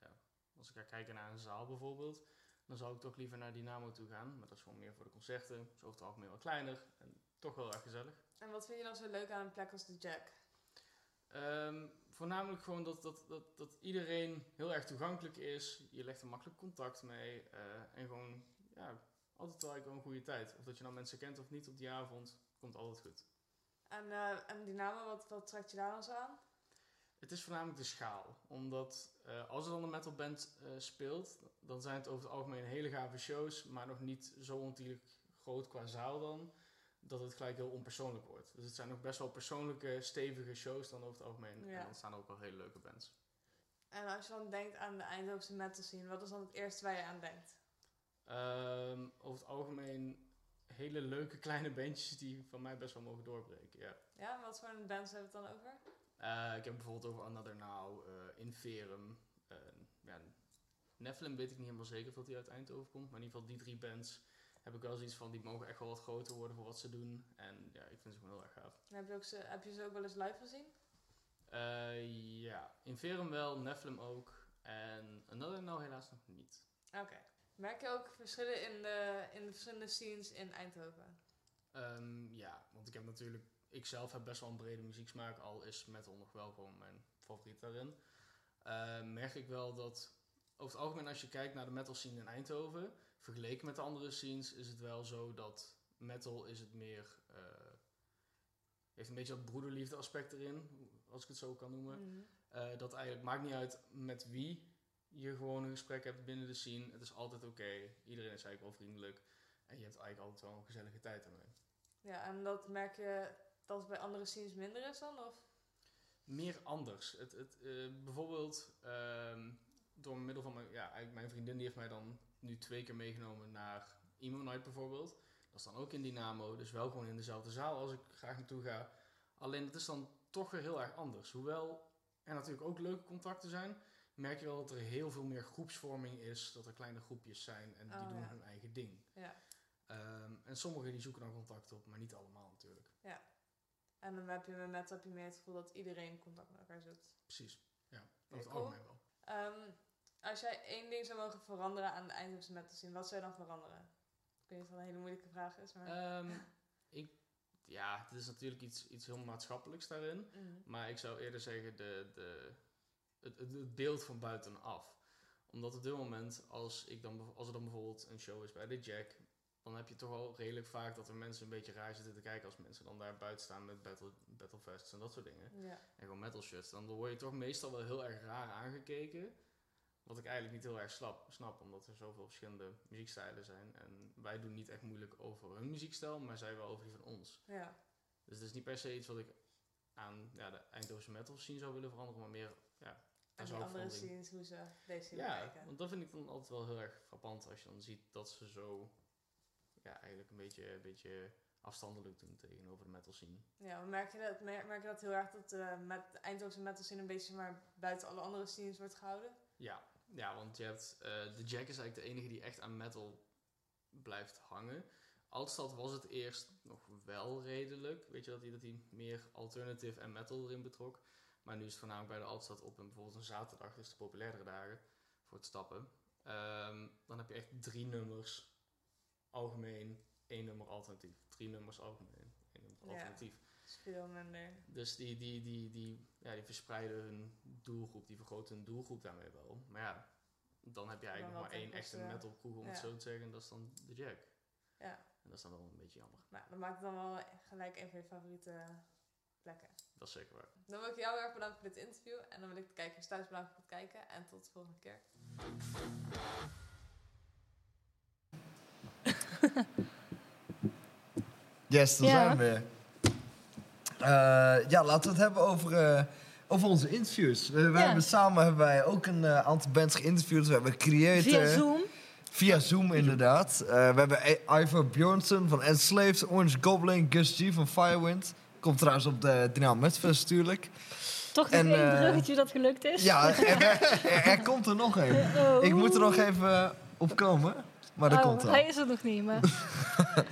ja, als ik ga kijken naar een zaal bijvoorbeeld, dan zou ik toch liever naar Dynamo toe gaan. Maar dat is gewoon meer voor de concerten, is over het algemeen wat kleiner en toch wel erg gezellig. En wat vind je dan zo leuk aan een plek als de Jack? Ehm, voornamelijk gewoon dat, dat, dat, dat iedereen heel erg toegankelijk is. Je legt er makkelijk contact mee. eh, en gewoon, ja, altijd wel eigenlijk wel een goede tijd. Of dat je nou mensen kent of niet op die avond, komt altijd goed. En, eh, en Dynamo, wat, wat trekt je daar dan zo aan? Het is voornamelijk de schaal. Omdat eh, als er dan een metalband eh speelt, dan zijn het over het algemeen hele gave shows, maar nog niet zo ontiegelijk groot qua zaal dan, dat het gelijk heel onpersoonlijk wordt. Dus het zijn nog best wel persoonlijke, stevige shows dan over het algemeen. Ja. En dan staan er ook wel hele leuke bands. En als je dan denkt aan de Eindhovense metal scene, wat is dan het eerste waar je aan denkt? Ehm, over het algemeen hele leuke kleine bandjes die van mij best wel mogen doorbreken, ja. Ja, wat voor een bands hebben we het dan over? Eh, ik heb bijvoorbeeld over Another Now, eh Inferum, eh, ja, Nephilim weet ik niet helemaal zeker of dat die uit Eindhoven komt, maar in ieder geval die drie bands heb ik wel zoiets van, die mogen echt wel wat groter worden voor wat ze doen. En ja, ik vind ze gewoon heel erg gaaf. En heb, je ook ze, heb je ze ook wel eens live gezien? Ja, Inferum wel, Nephilim ook en Another Now helaas nog niet. Oké. Merk je ook verschillen in de, in de verschillende scenes in Eindhoven? Ehm, ja, want ik heb natuurlijk, ik zelf heb best wel een brede muzieksmaak, al is metal nog wel gewoon mijn favoriet daarin. Ehm, merk ik wel dat over het algemeen als je kijkt naar de metal scene in Eindhoven, vergeleken met de andere scenes, is het wel zo dat metal is het meer, eh, heeft een beetje dat broederliefde aspect erin, als ik het zo kan noemen. Eh, dat eigenlijk maakt niet uit met wie je gewoon een gesprek hebt binnen de scene. Het is altijd oké. Iedereen is eigenlijk wel vriendelijk. En je hebt eigenlijk altijd wel een gezellige tijd ermee. Ja, en dat merk je dat het bij andere scenes minder is dan? Of? Meer anders. Het, het, eh, bijvoorbeeld ehm, door middel van mijn, ja, eigenlijk mijn vriendin, die heeft mij dan nu twee keer meegenomen naar Emo Night bijvoorbeeld. Dat is dan ook in Dynamo, dus wel gewoon in dezelfde zaal als ik graag naartoe ga. Alleen het is dan toch weer heel erg anders. Hoewel er natuurlijk ook leuke contacten zijn, merk je wel dat er heel veel meer groepsvorming is. Dat er kleine groepjes zijn en die Oh, doen ja. hun eigen ding. Ja. Ehm, en sommigen die zoeken dan contact op, maar niet allemaal natuurlijk. En dan heb je met Met heb je meer het gevoel dat iedereen contact met elkaar zoekt. Precies, ja. Het cool. algemeen wel. Ehm, als jij één ding zou mogen veranderen aan de Eindhovense metal scene, wat zou je dan veranderen? Ik weet niet of dat een hele moeilijke vraag is, maar... Ehm, ik, ja, het is natuurlijk iets, iets heel maatschappelijks daarin. Mhm. Maar ik zou eerder zeggen de, de, het, het, beeld van buitenaf. Omdat op dit moment, als, ik dan, als er dan bijvoorbeeld een show is bij de Jack, dan heb je toch wel redelijk vaak dat er mensen een beetje raar zitten te kijken als mensen dan daar buiten staan met battle, battlefests en dat soort dingen. Ja. En gewoon metal shirts. Dan word je toch meestal wel heel erg raar aangekeken. Wat ik eigenlijk niet heel erg snap, snap omdat er zoveel verschillende muziekstijlen zijn. En wij doen niet echt moeilijk over hun muziekstijl, maar zij wel over die van ons. ja. Dus het is niet per se iets wat ik aan ja, de Eindhovense metal scene zou willen veranderen, maar meer, ja, En die andere scenes, hoe ze deze scene Ja, kijken. want dat vind ik dan altijd wel heel erg frappant als je dan ziet dat ze zo, ja, eigenlijk een beetje, een beetje afstandelijk doen tegenover de metal scene. Ja, merk je dat, mer- merk je dat heel erg dat eh, met de Eindhovense metal scene een beetje maar, buiten alle andere scenes wordt gehouden? Ja, ja want je hebt, eh, de Jack is eigenlijk de enige die echt aan metal blijft hangen. Altstad was het eerst nog wel redelijk, weet je, dat hij, dat hij meer alternative en metal erin betrok. Maar nu is het voornamelijk bij de Altstad op een, bijvoorbeeld een zaterdag, dus de populairdere dagen, voor het stappen. Ehm, dan heb je echt drie nummers algemeen, één nummer alternatief. Drie nummers algemeen, één nummer Ja. alternatief. Veel minder. Dus die, die, die, die, ja, die verspreiden hun doelgroep, die vergroten hun doelgroep daarmee wel. Maar ja, dan heb je eigenlijk nog maar één echte tempels, eh, metal kroeg, om het zo te zeggen. En dat is dan de Jack. Ja. En dat is dan wel een beetje jammer. Nou, dat maakt dan wel gelijk een van je favoriete plekken. Dat is zeker waar. Dan wil ik jou heel erg bedanken voor dit interview. En dan wil ik de kijkers thuis bedanken voor het kijken. En tot de volgende keer. Yes, daar Ja. zijn we weer. Eh, ja, laten we het hebben over, eh, over onze interviews. We, we Ja. hebben samen hebben wij ook een eh, aantal bands geïnterviewd. We hebben Creator. Via Zoom. Via Zoom, inderdaad. Eh, we hebben Ivor Bjornsson van Enslaved, Orange Goblin, Gus G van Firewind. Komt trouwens op de Dynamo Metfest natuurlijk. Toch nog En, één eh, bruggetje dat gelukt is. Ja, er, er, er komt er nog een. Oh. Ik moet er nog even op komen. Maar dat Oh, komt wel. Hij is er nog niet, maar...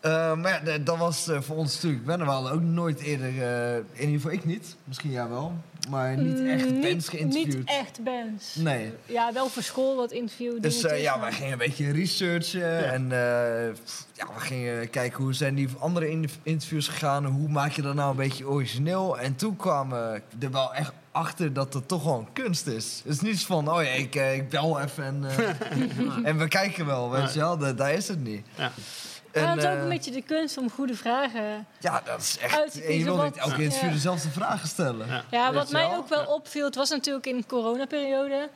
Eh, maar ja, dat was eh, voor ons natuurlijk... Ben er wel ook nooit eerder... eh, in ieder geval ik niet. Misschien jij wel. Maar niet echt Mm, bands geïnterviewd. Niet echt bands. Nee. Ja, wel voor school wat interview Dus eh, ja, wij gingen een beetje researchen. En eh, pff, ja, we gingen kijken hoe zijn die andere in- interviews gegaan. Hoe maak je dat nou een beetje origineel? En toen kwamen we er wel echt achter dat het toch wel een kunst is. Het is niet van, oh ja, ik, ik bel even en, eh, en we kijken wel, weet je wel. Dat, daar is het niet. Ja. En, Maar het is ook eh, een beetje de kunst om goede vragen. Ja, dat is uit echt... te En je wil niet elke interview ja. dezelfde vragen stellen. Ja. Ja, wat mij ook wel opviel, het was natuurlijk in de coronaperiode.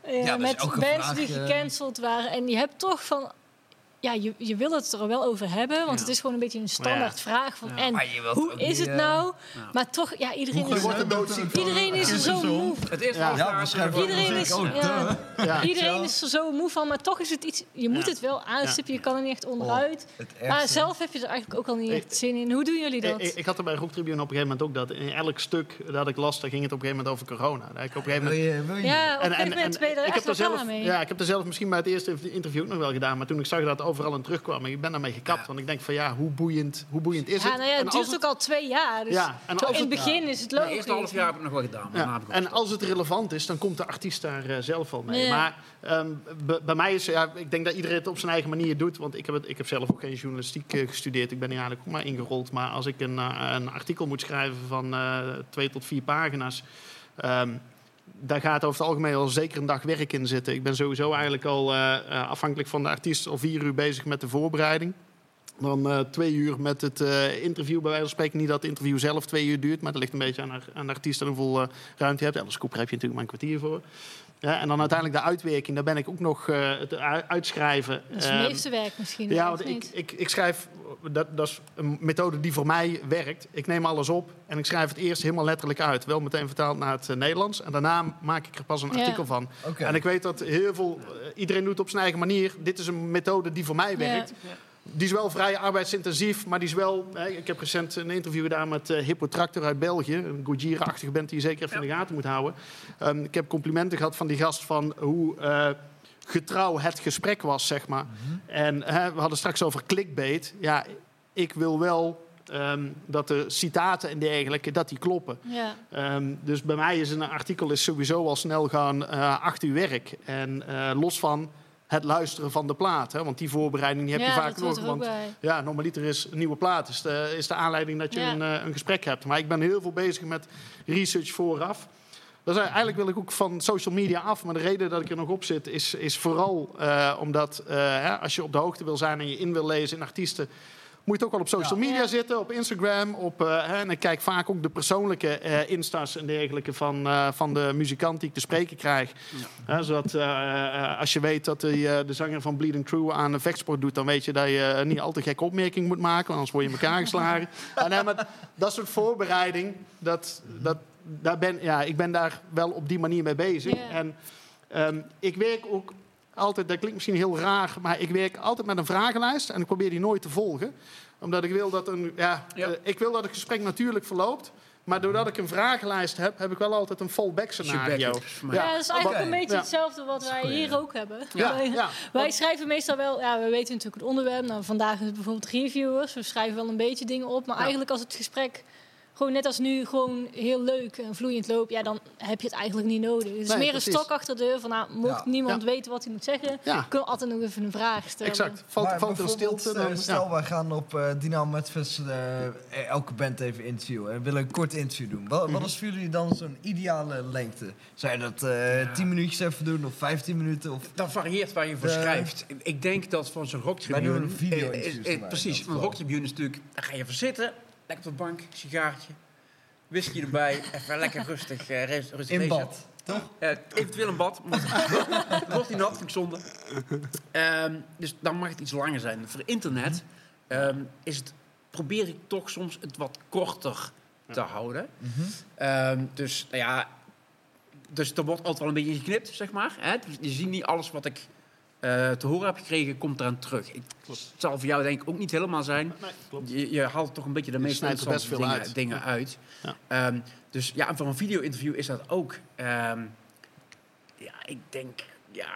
eh Ja, met bands vraag, die eh, gecanceld waren. En je hebt toch van... Ja, je, je wil het er wel over hebben, want Ja. het is gewoon een beetje een standaard vraag van... Ja. En hoe is het eh, nou? Ja. Maar toch, ja, iedereen Hoe is, iedereen is er zo moe. Het we Iedereen is, ook, ja, Ja. iedereen is er zo moe van, maar toch is het iets... Je moet Ja. het wel aanstippen, je kan er niet echt onderuit. Maar zelf heb je er eigenlijk ook al niet echt zin in. Hoe doen jullie dat? Ik, ik had er bij Rock Tribune op een gegeven moment ook dat in elk stuk dat ik las, daar ging het op een gegeven moment over corona. Dat ik op een gegeven Wil moment ja, op een gegeven moment ben je er ik echt wel er mee. ja, ik heb er zelf misschien bij het eerste interview ook nog wel gedaan, maar toen ik zag dat het overal in terugkwam, ik ben daarmee gekapt, want ik denk van ja, hoe boeiend, hoe boeiend is Ja, het? nou ja, het duurt ook al twee jaar. Dus Ja, en zo als in het het- begin is het Het logisch. eerste half jaar heb ik nog wel gedaan. maar en als het relevant is, dan komt de artiest daar eh, zelf wel mee. Ja. Maar ehm, bij mij is, ja, ik denk dat iedereen het op zijn eigen manier doet. Want ik heb, het, ik heb zelf ook geen journalistiek eh, gestudeerd. Ik ben hier eigenlijk ook maar ingerold. Maar als ik een, eh, een artikel moet schrijven van eh, twee tot vier pagina's... ehm, daar gaat over het algemeen al zeker een dag werk in zitten. Ik ben sowieso eigenlijk al eh, eh, afhankelijk van de artiest al vier uur bezig met de voorbereiding. Dan eh, twee uur met het interview, bij wijze van spreken. Niet dat het interview zelf twee uur duurt, maar dat ligt een beetje aan, de- artiest en hoeveel ruimte je hebt. Alice Cooper heb je natuurlijk maar een kwartier voor. Ja, en dan uiteindelijk de uitwerking, daar ben ik ook nog eh, het uitschrijven. Dat is het Ehm, meeste werk misschien. ja, of want ik, ik, ik schrijf, dat, dat is een methode die voor mij werkt. Ik neem alles op en ik schrijf het eerst helemaal letterlijk uit. Wel meteen vertaald naar het eh, Nederlands. En daarna maak ik er pas een Ja. artikel van. En ik weet dat heel veel, eh, iedereen doet het op zijn eigen manier. Dit is een methode die voor mij werkt. Die is wel vrij arbeidsintensief, maar die is wel... Hè, ik heb recent een interview gedaan met eh Hippo Tractor uit België. Een Gojira-achtige band die je zeker even in de gaten moet houden. Ehm, ik heb complimenten gehad van die gast van hoe eh, getrouw het gesprek was, zeg maar. En hè, we hadden straks over clickbait. Ja, ik wil wel ehm, dat de citaten en dergelijke, dat die kloppen. Ja. Ehm, dus bij mij is een artikel is sowieso al snel gaan eh acht uur werk. En eh, los van het luisteren van de plaat. Hè, want die voorbereiding die heb ja, je vaak nodig. Want ja, normaliter is een nieuwe plaat is de, is de aanleiding dat je Ja. een, eh, een gesprek hebt. Maar ik ben heel veel bezig met research vooraf. Dus eigenlijk wil ik ook van social media af. Maar de reden dat ik er nog op zit is, is vooral eh, omdat eh, hè, als je op de hoogte wil zijn en je in wil lezen in artiesten. Moet je ook wel op social media Ja. zitten, op Instagram. Op, eh, en ik kijk vaak ook de persoonlijke eh, insta's en dergelijke van, eh, van de muzikant die ik te spreken krijg. Zodat als je weet dat de, de zanger van Bleeding True aan een vechtsport doet, dan weet je dat je niet al te gekke opmerkingen moet maken, anders word je in elkaar geslagen. en, maar dat soort voorbereiding, dat, dat, daar ben, ja, ik ben daar wel op die manier mee bezig. En ehm, ik werk ook altijd, dat klinkt misschien heel raar, maar ik werk altijd met een vragenlijst en ik probeer die nooit te volgen. Omdat ik wil dat, een, ja, Ja. eh, ik wil dat het gesprek natuurlijk verloopt. Maar doordat ik een vragenlijst heb, heb ik wel altijd een fallback scenario. mij. Ja, dat is eigenlijk een beetje Ja. hetzelfde wat wij hier ook hebben. Ja, Wij, ja. wij schrijven meestal wel, ja, we weten natuurlijk het onderwerp. Nou, vandaag is het bijvoorbeeld reviewers. We schrijven wel een beetje dingen op. Maar Ja. eigenlijk als het gesprek gewoon net als nu gewoon heel leuk en vloeiend loopt, ja, dan heb je het eigenlijk niet nodig. Het is Nee, meer precies. een stok achter de deur van, nou, mocht Ja. niemand Ja. weten wat hij moet zeggen, Ja. kun je altijd nog even een vraag stellen. Exact. Valt, maar valt er stilte, eh, dan... stel, ja. wij gaan op eh Dynamo Metfest eh, elke band even interviewen. En willen een kort interview doen. Wat, Mhm. wat is voor jullie dan zo'n ideale lengte? Zou je dat eh 10 minuutjes even doen of 15 minuten? Of... Dat varieert waar je voor schrijft. Ik- denk dat van zo'n Wij rocktribune... doen een video eh, Precies, een rocktribune is natuurlijk... Dan ga je even zitten, lekker op de bank, sigaartje, whisky erbij, even lekker rustig, eh, rus- rustig In lezen. bad, toch? Eventueel een bad. wordt niet nat, vind ik zonde. Ehm, dus dan mag het iets langer zijn. Voor internet ehm, is het, probeer ik toch soms het wat korter te houden. Mhm. Ehm, dus, nou ja, dus er wordt altijd wel een beetje geknipt, zeg maar. Hè? Dus je ziet niet alles wat ik eh, te horen heb gekregen, komt eraan terug. Ik, het zal voor jou denk ik ook niet helemaal zijn. Nee, klopt. Je, je haalt toch een beetje de meest er interessante veel dingen, uit. dingen uit. Ja. Ehm, dus ja, en voor een video-interview is dat ook. ehm, ja, ik denk, ja,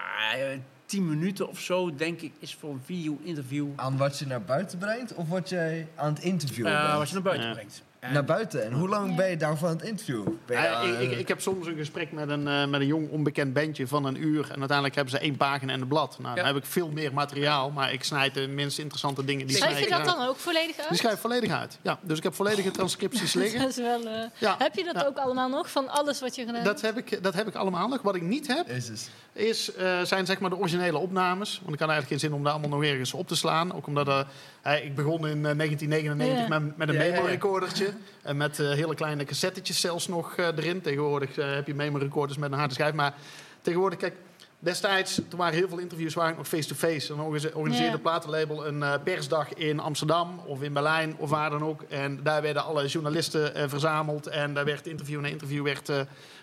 tien minuten of zo, denk ik, is voor een video-interview. Aan wat je naar buiten brengt of wat jij aan het interviewen eh, bent? wat je naar buiten Ja. brengt. En- Naar buiten. En hoe lang ben je daarvan aan het interviewen? Ben je, Ja, ik, ik, eh, ik heb soms een gesprek met een, eh, met een jong onbekend bandje van een uur. En uiteindelijk hebben ze één pagina en een blad. Nou, dan Ja. heb ik veel meer materiaal. Maar ik snijd de minst interessante dingen. Die Schrijf je dat dan ook volledig uit? Die schrijf ik volledig uit. Ja, dus ik heb volledige transcripties liggen. Dat is wel, eh, Ja, Heb je dat Ja. ook allemaal nog, van alles wat je gedaan dat hebt? heb, ik, dat heb ik allemaal nog. Wat ik niet heb, Jezus. is, eh, zijn zeg maar de originele opnames. Want ik had eigenlijk geen zin om daar allemaal nog ergens op te slaan. Ook omdat eh, eh, ik begon in eh, 1999 Ja. met, met een Ja, ja, ja. memo-recordertje. En met eh, hele kleine cassettetjes zelfs nog eh, erin. Tegenwoordig eh, heb je memo-recorders met een harde schijf. Maar tegenwoordig, kijk, destijds, toen waren heel veel interviews waren nog face-to-face. Dan organise- organiseerde platenlabel een eh, persdag in Amsterdam of in Berlijn of waar dan ook. En daar werden alle journalisten eh, verzameld. En daar werd interview na interview werd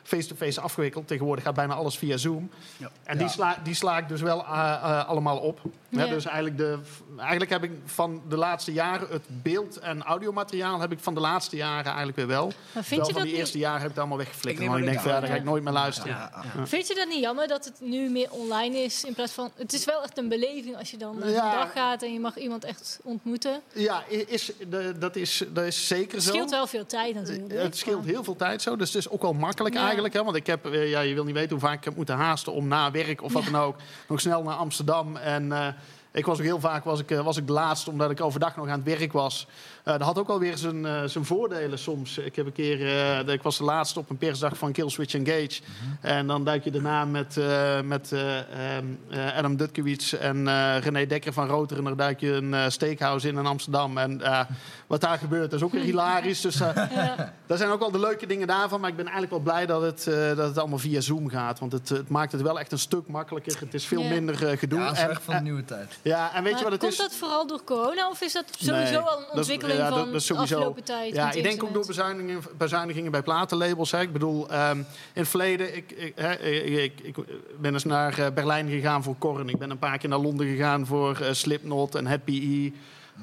face-to-face afgewikkeld. Tegenwoordig gaat bijna alles via Zoom. Ja. En die, Ja. sla, die sla ik dus wel eh, eh, allemaal op. Hè, dus eigenlijk, de, eigenlijk heb ik van de laatste jaren het beeld- en audiomateriaal heb ik van de laatste jaren eigenlijk weer wel. Maar vind je, van dat die niet, eerste jaren heb ik het allemaal weggeflikkerd. Ik Want ik denk, van, ja, daar ga ik nooit meer luisteren. Ja, ja. vind je dat niet jammer dat het nu meer online is in plaats van... Het is wel echt een beleving als je dan naar Ja. een dag gaat en je mag iemand echt ontmoeten. Ja, is, de, dat, is, dat is zeker Het zo. scheelt wel veel tijd natuurlijk. Het scheelt heel veel tijd zo. Dus het is ook wel makkelijk Ja. Eigenlijk. Hè? Want ik heb, eh, ja, je wil niet weten hoe vaak ik heb moeten haasten om na werk of wat dan ook. nog snel naar Amsterdam. En eh, Ik was ook heel vaak was ik, eh, was ik de laatste, omdat ik overdag nog aan het werk was. Eh, dat had ook wel weer zijn, eh, zijn voordelen soms. Ik heb een keer, eh, de- ik was de laatste op een persdag van Killswitch Engage. En dan duik je daarna met, eh, met eh, ehm, eh, Adam Dutkewitz en eh, René Dekker van Roteren. Dan duik je een steakhouse in in Amsterdam. En eh, wat daar gebeurt is ook weer hilarisch. Dus eh, Ja. daar zijn ook wel de leuke dingen daarvan. Maar ik ben eigenlijk wel blij dat het, eh, dat het allemaal via Zoom gaat. Want het, het maakt het wel echt een stuk makkelijker. Het is veel minder gedoe. Ja, dat is En- echt van de nieuwe tijd. ja, en weet Maar je wat het komt is? dat vooral door corona of is dat sowieso Nee, al een ontwikkeling ja, dat- van dat sowieso- tijd? Ja, ik denk ook door bezuinigingen, bezuinigingen bij platenlabels. Hè. Ik bedoel, ehm, in het verleden, ik, ik, hè, ik, ik, ben eens naar eh, Berlijn gegaan voor Korn. Ik ben een paar keer naar Londen gegaan voor eh, Slipknot en Happy E.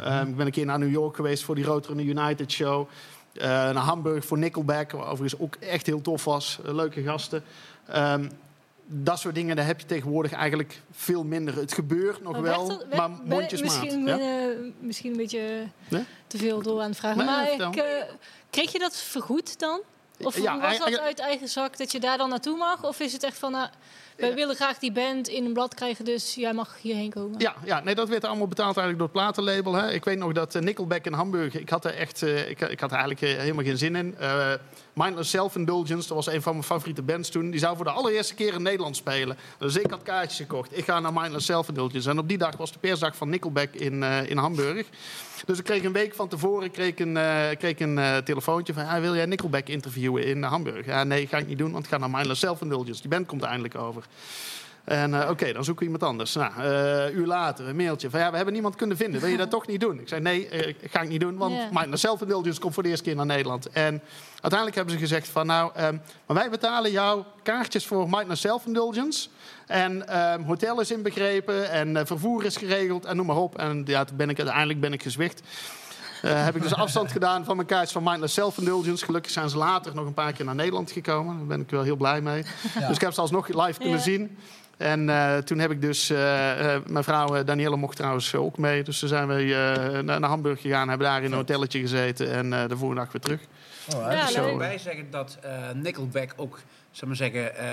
Ehm, ik ben een keer naar New York geweest voor die Rotor United show. Eh, naar Hamburg voor Nickelback, wat overigens ook echt heel tof was. Leuke gasten. Ehm, dat soort dingen, daar heb je tegenwoordig eigenlijk veel minder. Het gebeurt nog Maar wel, werd- maar mondjesmaat. Misschien, Ja? eh, misschien een beetje te veel door aan het vragen. Nee, maar ik, eh, kreeg je dat vergoed dan? Of Ja, was dat uit eigen zak dat je daar dan naartoe mag? Of is het echt van, nou, wij Ja. willen graag die band in een blad krijgen, dus jij mag hierheen komen? Ja, ja, nee, dat werd allemaal betaald eigenlijk door het platenlabel. Hè. Ik weet nog dat eh, Nickelback in Hamburg, ik had er echt, ik, ik had er eigenlijk helemaal geen zin in. Mindless Self-Indulgence, dat was een van mijn favoriete bands toen. Die zou voor de allereerste keer in Nederland spelen. Dus ik had kaartjes gekocht. Ik ga naar Mindless Self-Indulgence. En op die dag was de persdag van Nickelback in, eh, in Hamburg. Dus ik kreeg een week van tevoren kreeg een, eh, kreeg een eh, telefoontje van... "Ah, wil jij Nickelback interviewen in Hamburg? Ja, nee, ga ik niet doen, want ik ga naar Mindless Self-Indulgence. Die band komt eindelijk over. En eh, oké, dan zoeken we iemand anders. Nou, eh, een uur later, een mailtje van ja, we hebben niemand kunnen vinden. Wil je dat toch niet doen? Ik zei nee, eh, ga ik niet doen, want Ja. Mindless Self-Indulgence komt voor de eerste keer naar Nederland. En uiteindelijk hebben ze gezegd van nou, ehm, maar wij betalen jou kaartjes voor Mindless Self-Indulgence. En ehm, hotel is inbegrepen en eh, vervoer is geregeld en noem maar op. En ja, toen ben ik uiteindelijk ben ik gezwicht. Eh, heb ik dus afstand gedaan van mijn kaartjes van Mindless Self-Indulgence. Gelukkig zijn ze later nog een paar keer naar Nederland gekomen. Daar ben ik wel heel blij mee. Ja. Dus ik heb ze alsnog live kunnen Ja. zien. En eh, toen heb ik dus... eh, eh, mijn vrouw Danielle mocht trouwens ook mee. Dus toen zijn we eh, naar, naar Hamburg gegaan. Hebben daar in een hotelletje gezeten. En eh, de volgende dag weer terug. Alright. Ja, zou bij zeggen dat eh, Nickelback ook zal maar zeggen, eh,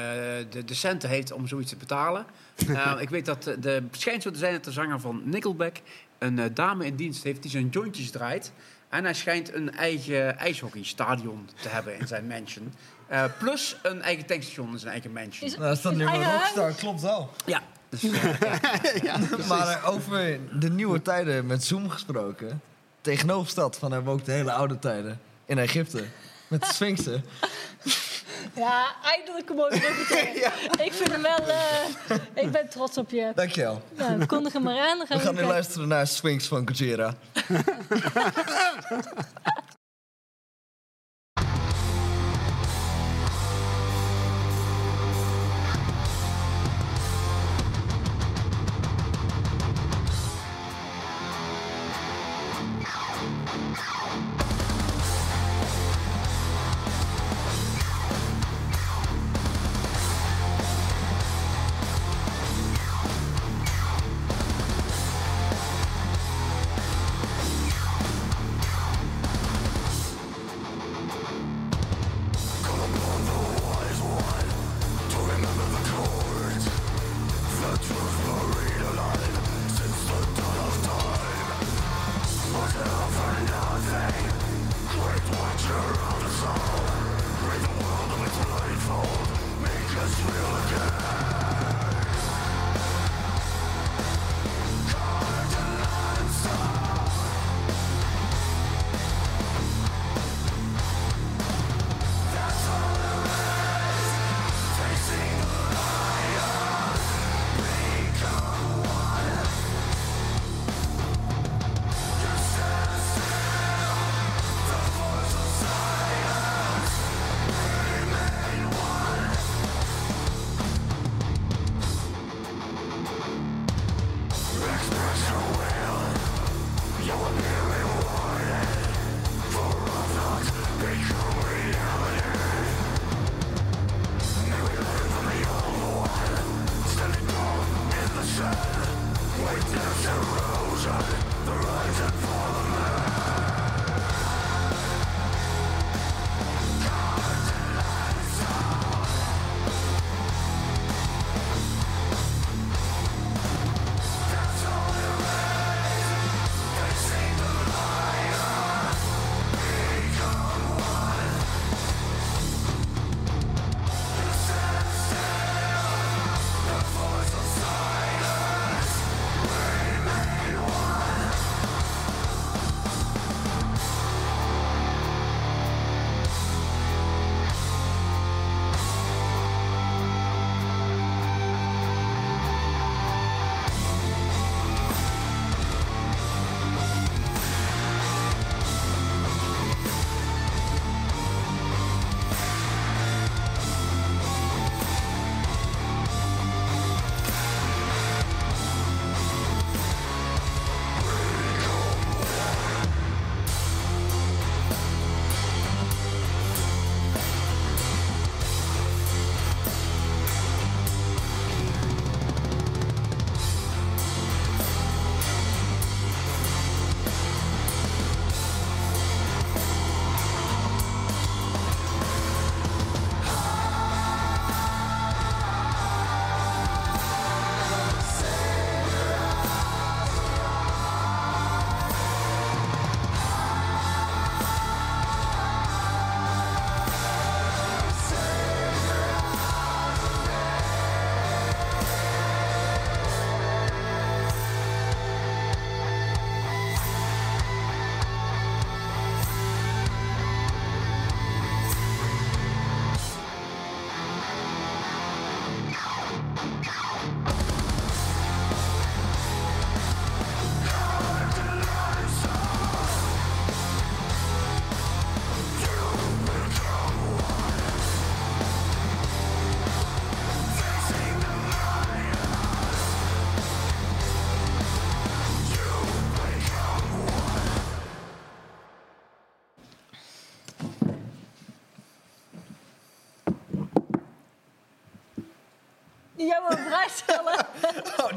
de, de centen heeft om zoiets te betalen. Eh, ik weet dat de, schijnt zo te zijn dat de zanger van Nickelback een dame in dienst heeft die zijn jointjes draait. En hij schijnt een eigen ijshockeystadion te hebben in zijn mansion. Eh, plus een eigen tankstation in zijn eigen mansion. Is- Nou, is dat nu een rockstar? Klopt wel. Ja, dus, eh, ja. Maar eh, over de nieuwe tijden met Zoom gesproken. Tegenovergesteld van hebben we ook de hele oude tijden. In Egypte. Met de Sphinxen. Ja, eindelijk een mooi bruggetje. Ik vind hem wel... eh, ik ben trots op je. Dankjewel. Nou, kondig hem maar aan. Dan gaan We gaan nu kijken. luisteren naar Sphinx van Gojira.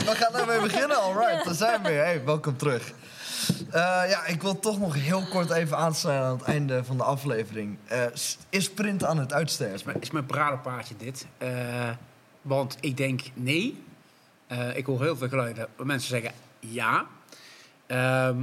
We gaan daarmee beginnen, alright. Daar zijn we weer. Hey, welkom terug. Eh, ja, ik wil toch nog heel kort even aansluiten aan het einde van de aflevering. Eh, is print aan het uitsterven? is mijn, is dit. Eh, want ik denk nee. Ik hoor heel veel geluiden mensen zeggen ja. Ehm,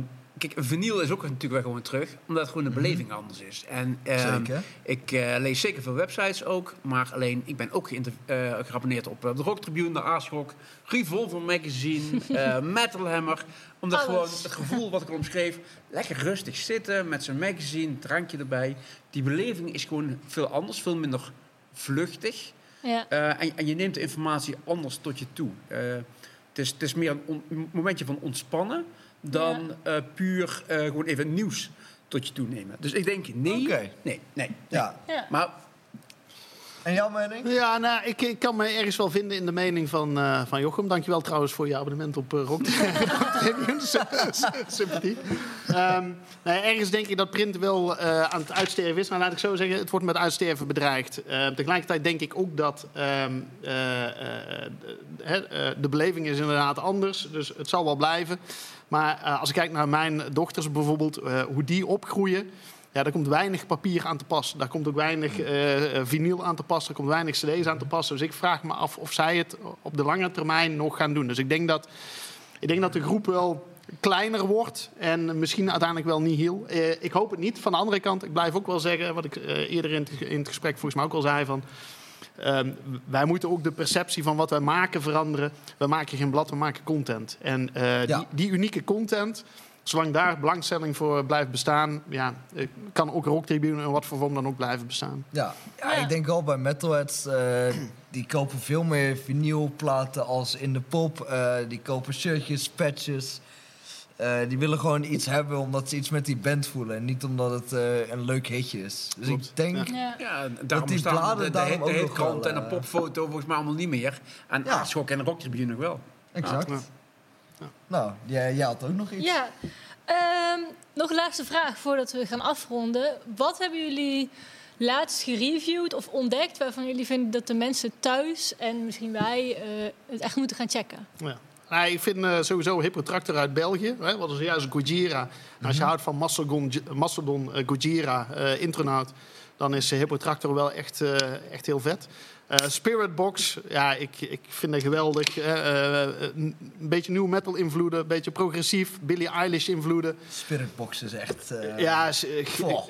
kijk, vinyl is ook natuurlijk wel gewoon terug. Omdat gewoon de beleving anders is. En, ehm, Zeker. Ik eh, lees zeker veel websites ook. Maar alleen, ik ben ook geïnter- eh, geabonneerd op eh, de Rock Tribune, de Aasrock, Revolver Magazine, eh, Metal Hammer. Omdat Alles. gewoon het gevoel wat ik al omschreef, lekker rustig zitten met zijn magazine, drankje erbij. Die beleving is gewoon veel anders, veel minder vluchtig. Ja. Eh, en, en je neemt de informatie anders tot je toe. Eh, het, is, het is meer een on- een momentje van ontspannen dan eh, puur eh, gewoon even nieuws tot je toe nemen. Dus ik denk nee, Oké. nee, nee. Ja. Ja. Maar En jouw mening? Ja, nou, ik, ik kan me ergens wel vinden in de mening van, eh, van Jochem. Dankjewel trouwens voor je abonnement op uh, Rock Sympathie. Ehm, nee, ergens denk ik dat print wel eh, aan het uitsterven is. Nou, laat ik zo zeggen, het wordt met uitsterven bedreigd. Eh, tegelijkertijd denk ik ook dat ehm, eh, eh, eh, de beleving is inderdaad anders. Dus het zal wel blijven. Maar eh, als ik kijk naar mijn dochters bijvoorbeeld, eh, hoe die opgroeien... Ja, daar komt weinig papier aan te passen. Daar komt ook weinig eh, vinyl aan te passen. Er komt weinig cd's aan te passen. Dus ik vraag me af of zij het op de lange termijn nog gaan doen. Dus ik denk dat, ik denk dat de groep wel kleiner wordt. En misschien uiteindelijk wel niet heel. Ik hoop het niet. Van de andere kant, ik blijf ook wel zeggen... wat ik eerder in het, in het gesprek volgens mij ook al zei... van Ehm, wij moeten ook de perceptie van wat wij maken veranderen. We maken geen blad, we maken content. En eh, Ja. die, die unieke content, zolang daar belangstelling voor blijft bestaan, ja, eh, kan ook Rock Tribune in wat voor vorm dan ook blijven bestaan. Ja. ja, Ja. ik denk wel bij metalheads, eh, die kopen veel meer vinylplaten als in de pop. Eh, die kopen shirtjes, patches. Eh, die willen gewoon iets hebben omdat ze iets met die band voelen. En niet omdat het eh, een leuk hitje is. Dus Klopt. ik denk... Ja. ja, daarom die bladen de, de, daarom de, ook nog hitkrant wel, en de eh, popfoto volgens mij allemaal niet meer. En Ja. Aardschok en de Rocktribune nog wel. Exact. Ja. Nou, jij, jij had ook nog iets? Ja. Ehm, nog een laatste vraag voordat we gaan afronden. Wat hebben jullie laatst gereviewd of ontdekt waarvan jullie vinden dat de mensen thuis en misschien wij eh, het echt moeten gaan checken? Ja. Nou, ik vind eh, sowieso Hippo Tractor uit België. Hè, wat is juist Gojira. En Als je houdt van Mastodon, Mastodon eh, Gojira, eh Intronaut... dan is Hippo Tractor wel echt, echt heel vet. Spirit Box, ja, ik, ik vind het geweldig. Een beetje nieuw metal invloeden, een beetje progressief. Billie Eilish invloeden. Spiritbox is echt... Ja,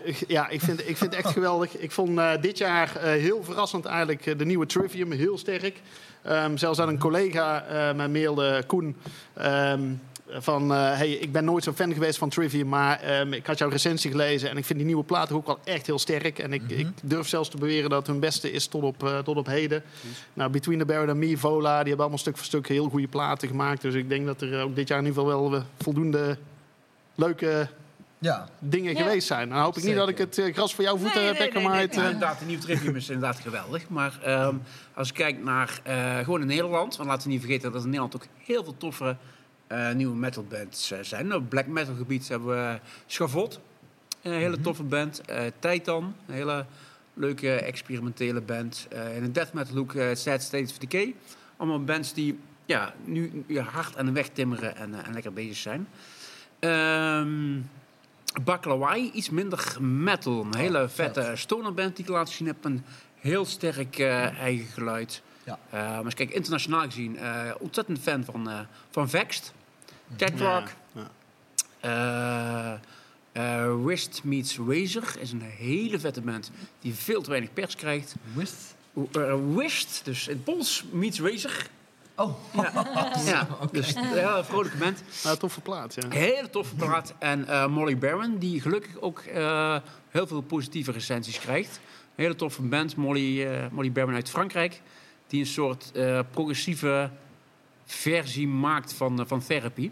ik, ja ik, vind, ik vind het echt geweldig. Ik vond dit jaar heel verrassend eigenlijk de nieuwe Trivium heel sterk. Ehm, zelfs aan een collega eh mij mailde, Koen... ehm, van, eh, hey, ik ben nooit zo'n fan geweest van Trivium, maar ehm, ik had jouw recensie gelezen en ik vind die nieuwe platen ook wel echt heel sterk. En ik, ik durf zelfs te beweren dat het hun beste is tot op, eh, tot op heden. Nou, Between the Buried and Me, Vola, die hebben allemaal stuk voor stuk heel goede platen gemaakt. Dus ik denk dat er ook dit jaar in ieder geval wel eh, voldoende leuke ja. dingen Ja. geweest zijn. Dan hoop ik niet dat ik het eh, gras voor jouw voeten Nee, heb nee, bekken, nee, maar nee, het, nee. eh, inderdaad, de nieuwe Trivium is inderdaad geweldig. Maar ehm, als je kijkt naar eh, gewoon in Nederland, want laten we niet vergeten dat in Nederland ook heel veel toffere eh, nieuwe metalbands eh, zijn. Op black metal gebied hebben we Schavot, een hele toffe band. eh Titan, een hele leuke experimentele band. Eh, in de death metal hoek eh, Sad State of Decay. Allemaal bands die ja, nu hard aan de weg timmeren en, en lekker bezig zijn. Ehm Baklawai, iets minder metal. Een hele vette vet. stonerband die ik laten zien heb. Een heel sterk eh, eigen geluid. Ja. Eh, maar eens kijk, internationaal gezien, eh, ontzettend fan van, van Vexed. Ja, Rock. ja. Wrist Meets Razor is een hele vette band die veel te weinig pers krijgt. Wrist, dus in het Pols meets Razor. Oh, Ja, ja dus een hele vrolijke band. Nou, toffe plaat, ja. Hele toffe plaat. En eh, Molly Baron, die gelukkig ook eh, heel veel positieve recensies krijgt. Een hele toffe band, Molly, eh, Molly Baron uit Frankrijk. Die een soort eh, progressieve versie maakt van, van Therapy.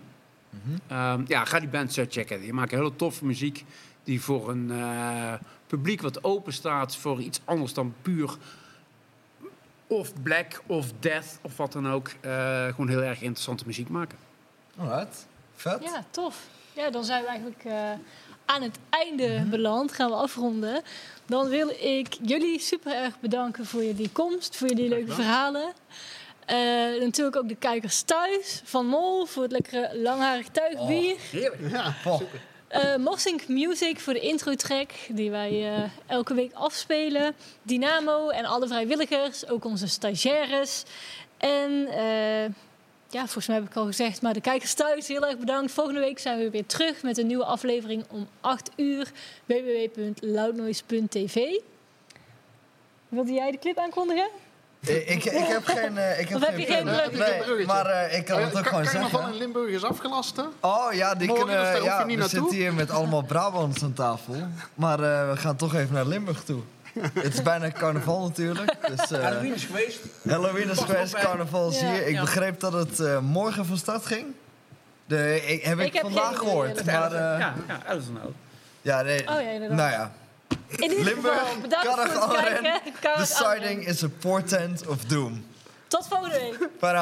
Ehm, ja, ga die band checken. Die maken hele toffe muziek die voor een eh, publiek wat open staat voor iets anders dan puur of black of death of wat dan ook. eh, gewoon heel erg interessante muziek maken. alright. Vet. Ja, tof. Ja, dan zijn we eigenlijk eh, aan het einde beland. Gaan we afronden. Dan wil ik jullie super erg bedanken voor jullie komst, voor jullie leuke verhalen. Eh, natuurlijk ook de kijkers thuis van Mol voor het lekkere langharig tuigbier. Heerlijk. Ja, Morsink Music voor de intro-track die wij eh, elke week afspelen. Dynamo en alle vrijwilligers, ook onze stagiaires. En eh, ja, volgens mij heb ik al gezegd, maar de kijkers thuis heel erg bedankt. Volgende week zijn we weer terug met een nieuwe aflevering om 8 uur. www.loudnoise.tv Wilde jij de clip aankondigen? Ik, ik, ik heb geen... eh, ik heb Of heb je geen? Nee, maar eh, ik kan Oh, het ook gewoon Carnaval zeggen. in Limburg is afgelast, hè? Oh ja, die Morgen, kunnen... dus ja, niet we naartoe. zitten hier met allemaal Brabants aan tafel. Maar eh, we gaan toch even naar Limburg toe. Het is bijna carnaval natuurlijk. Dus, eh, Halloween is geweest. Halloween is geweest, carnaval is Ja. hier. Ik Ja. begreep dat het eh, morgen van start ging. De, ik, heb ik, Ik heb vandaag geen gehoord. Maar, eh, ja, ja, dat is een nou. ja, nee, Oh ja, inderdaad. nou ja. In ieder Limburg, geval, bedankt voor het kijken. Carnaval Deciding is a portent of doom. Tot volgende week. Fijne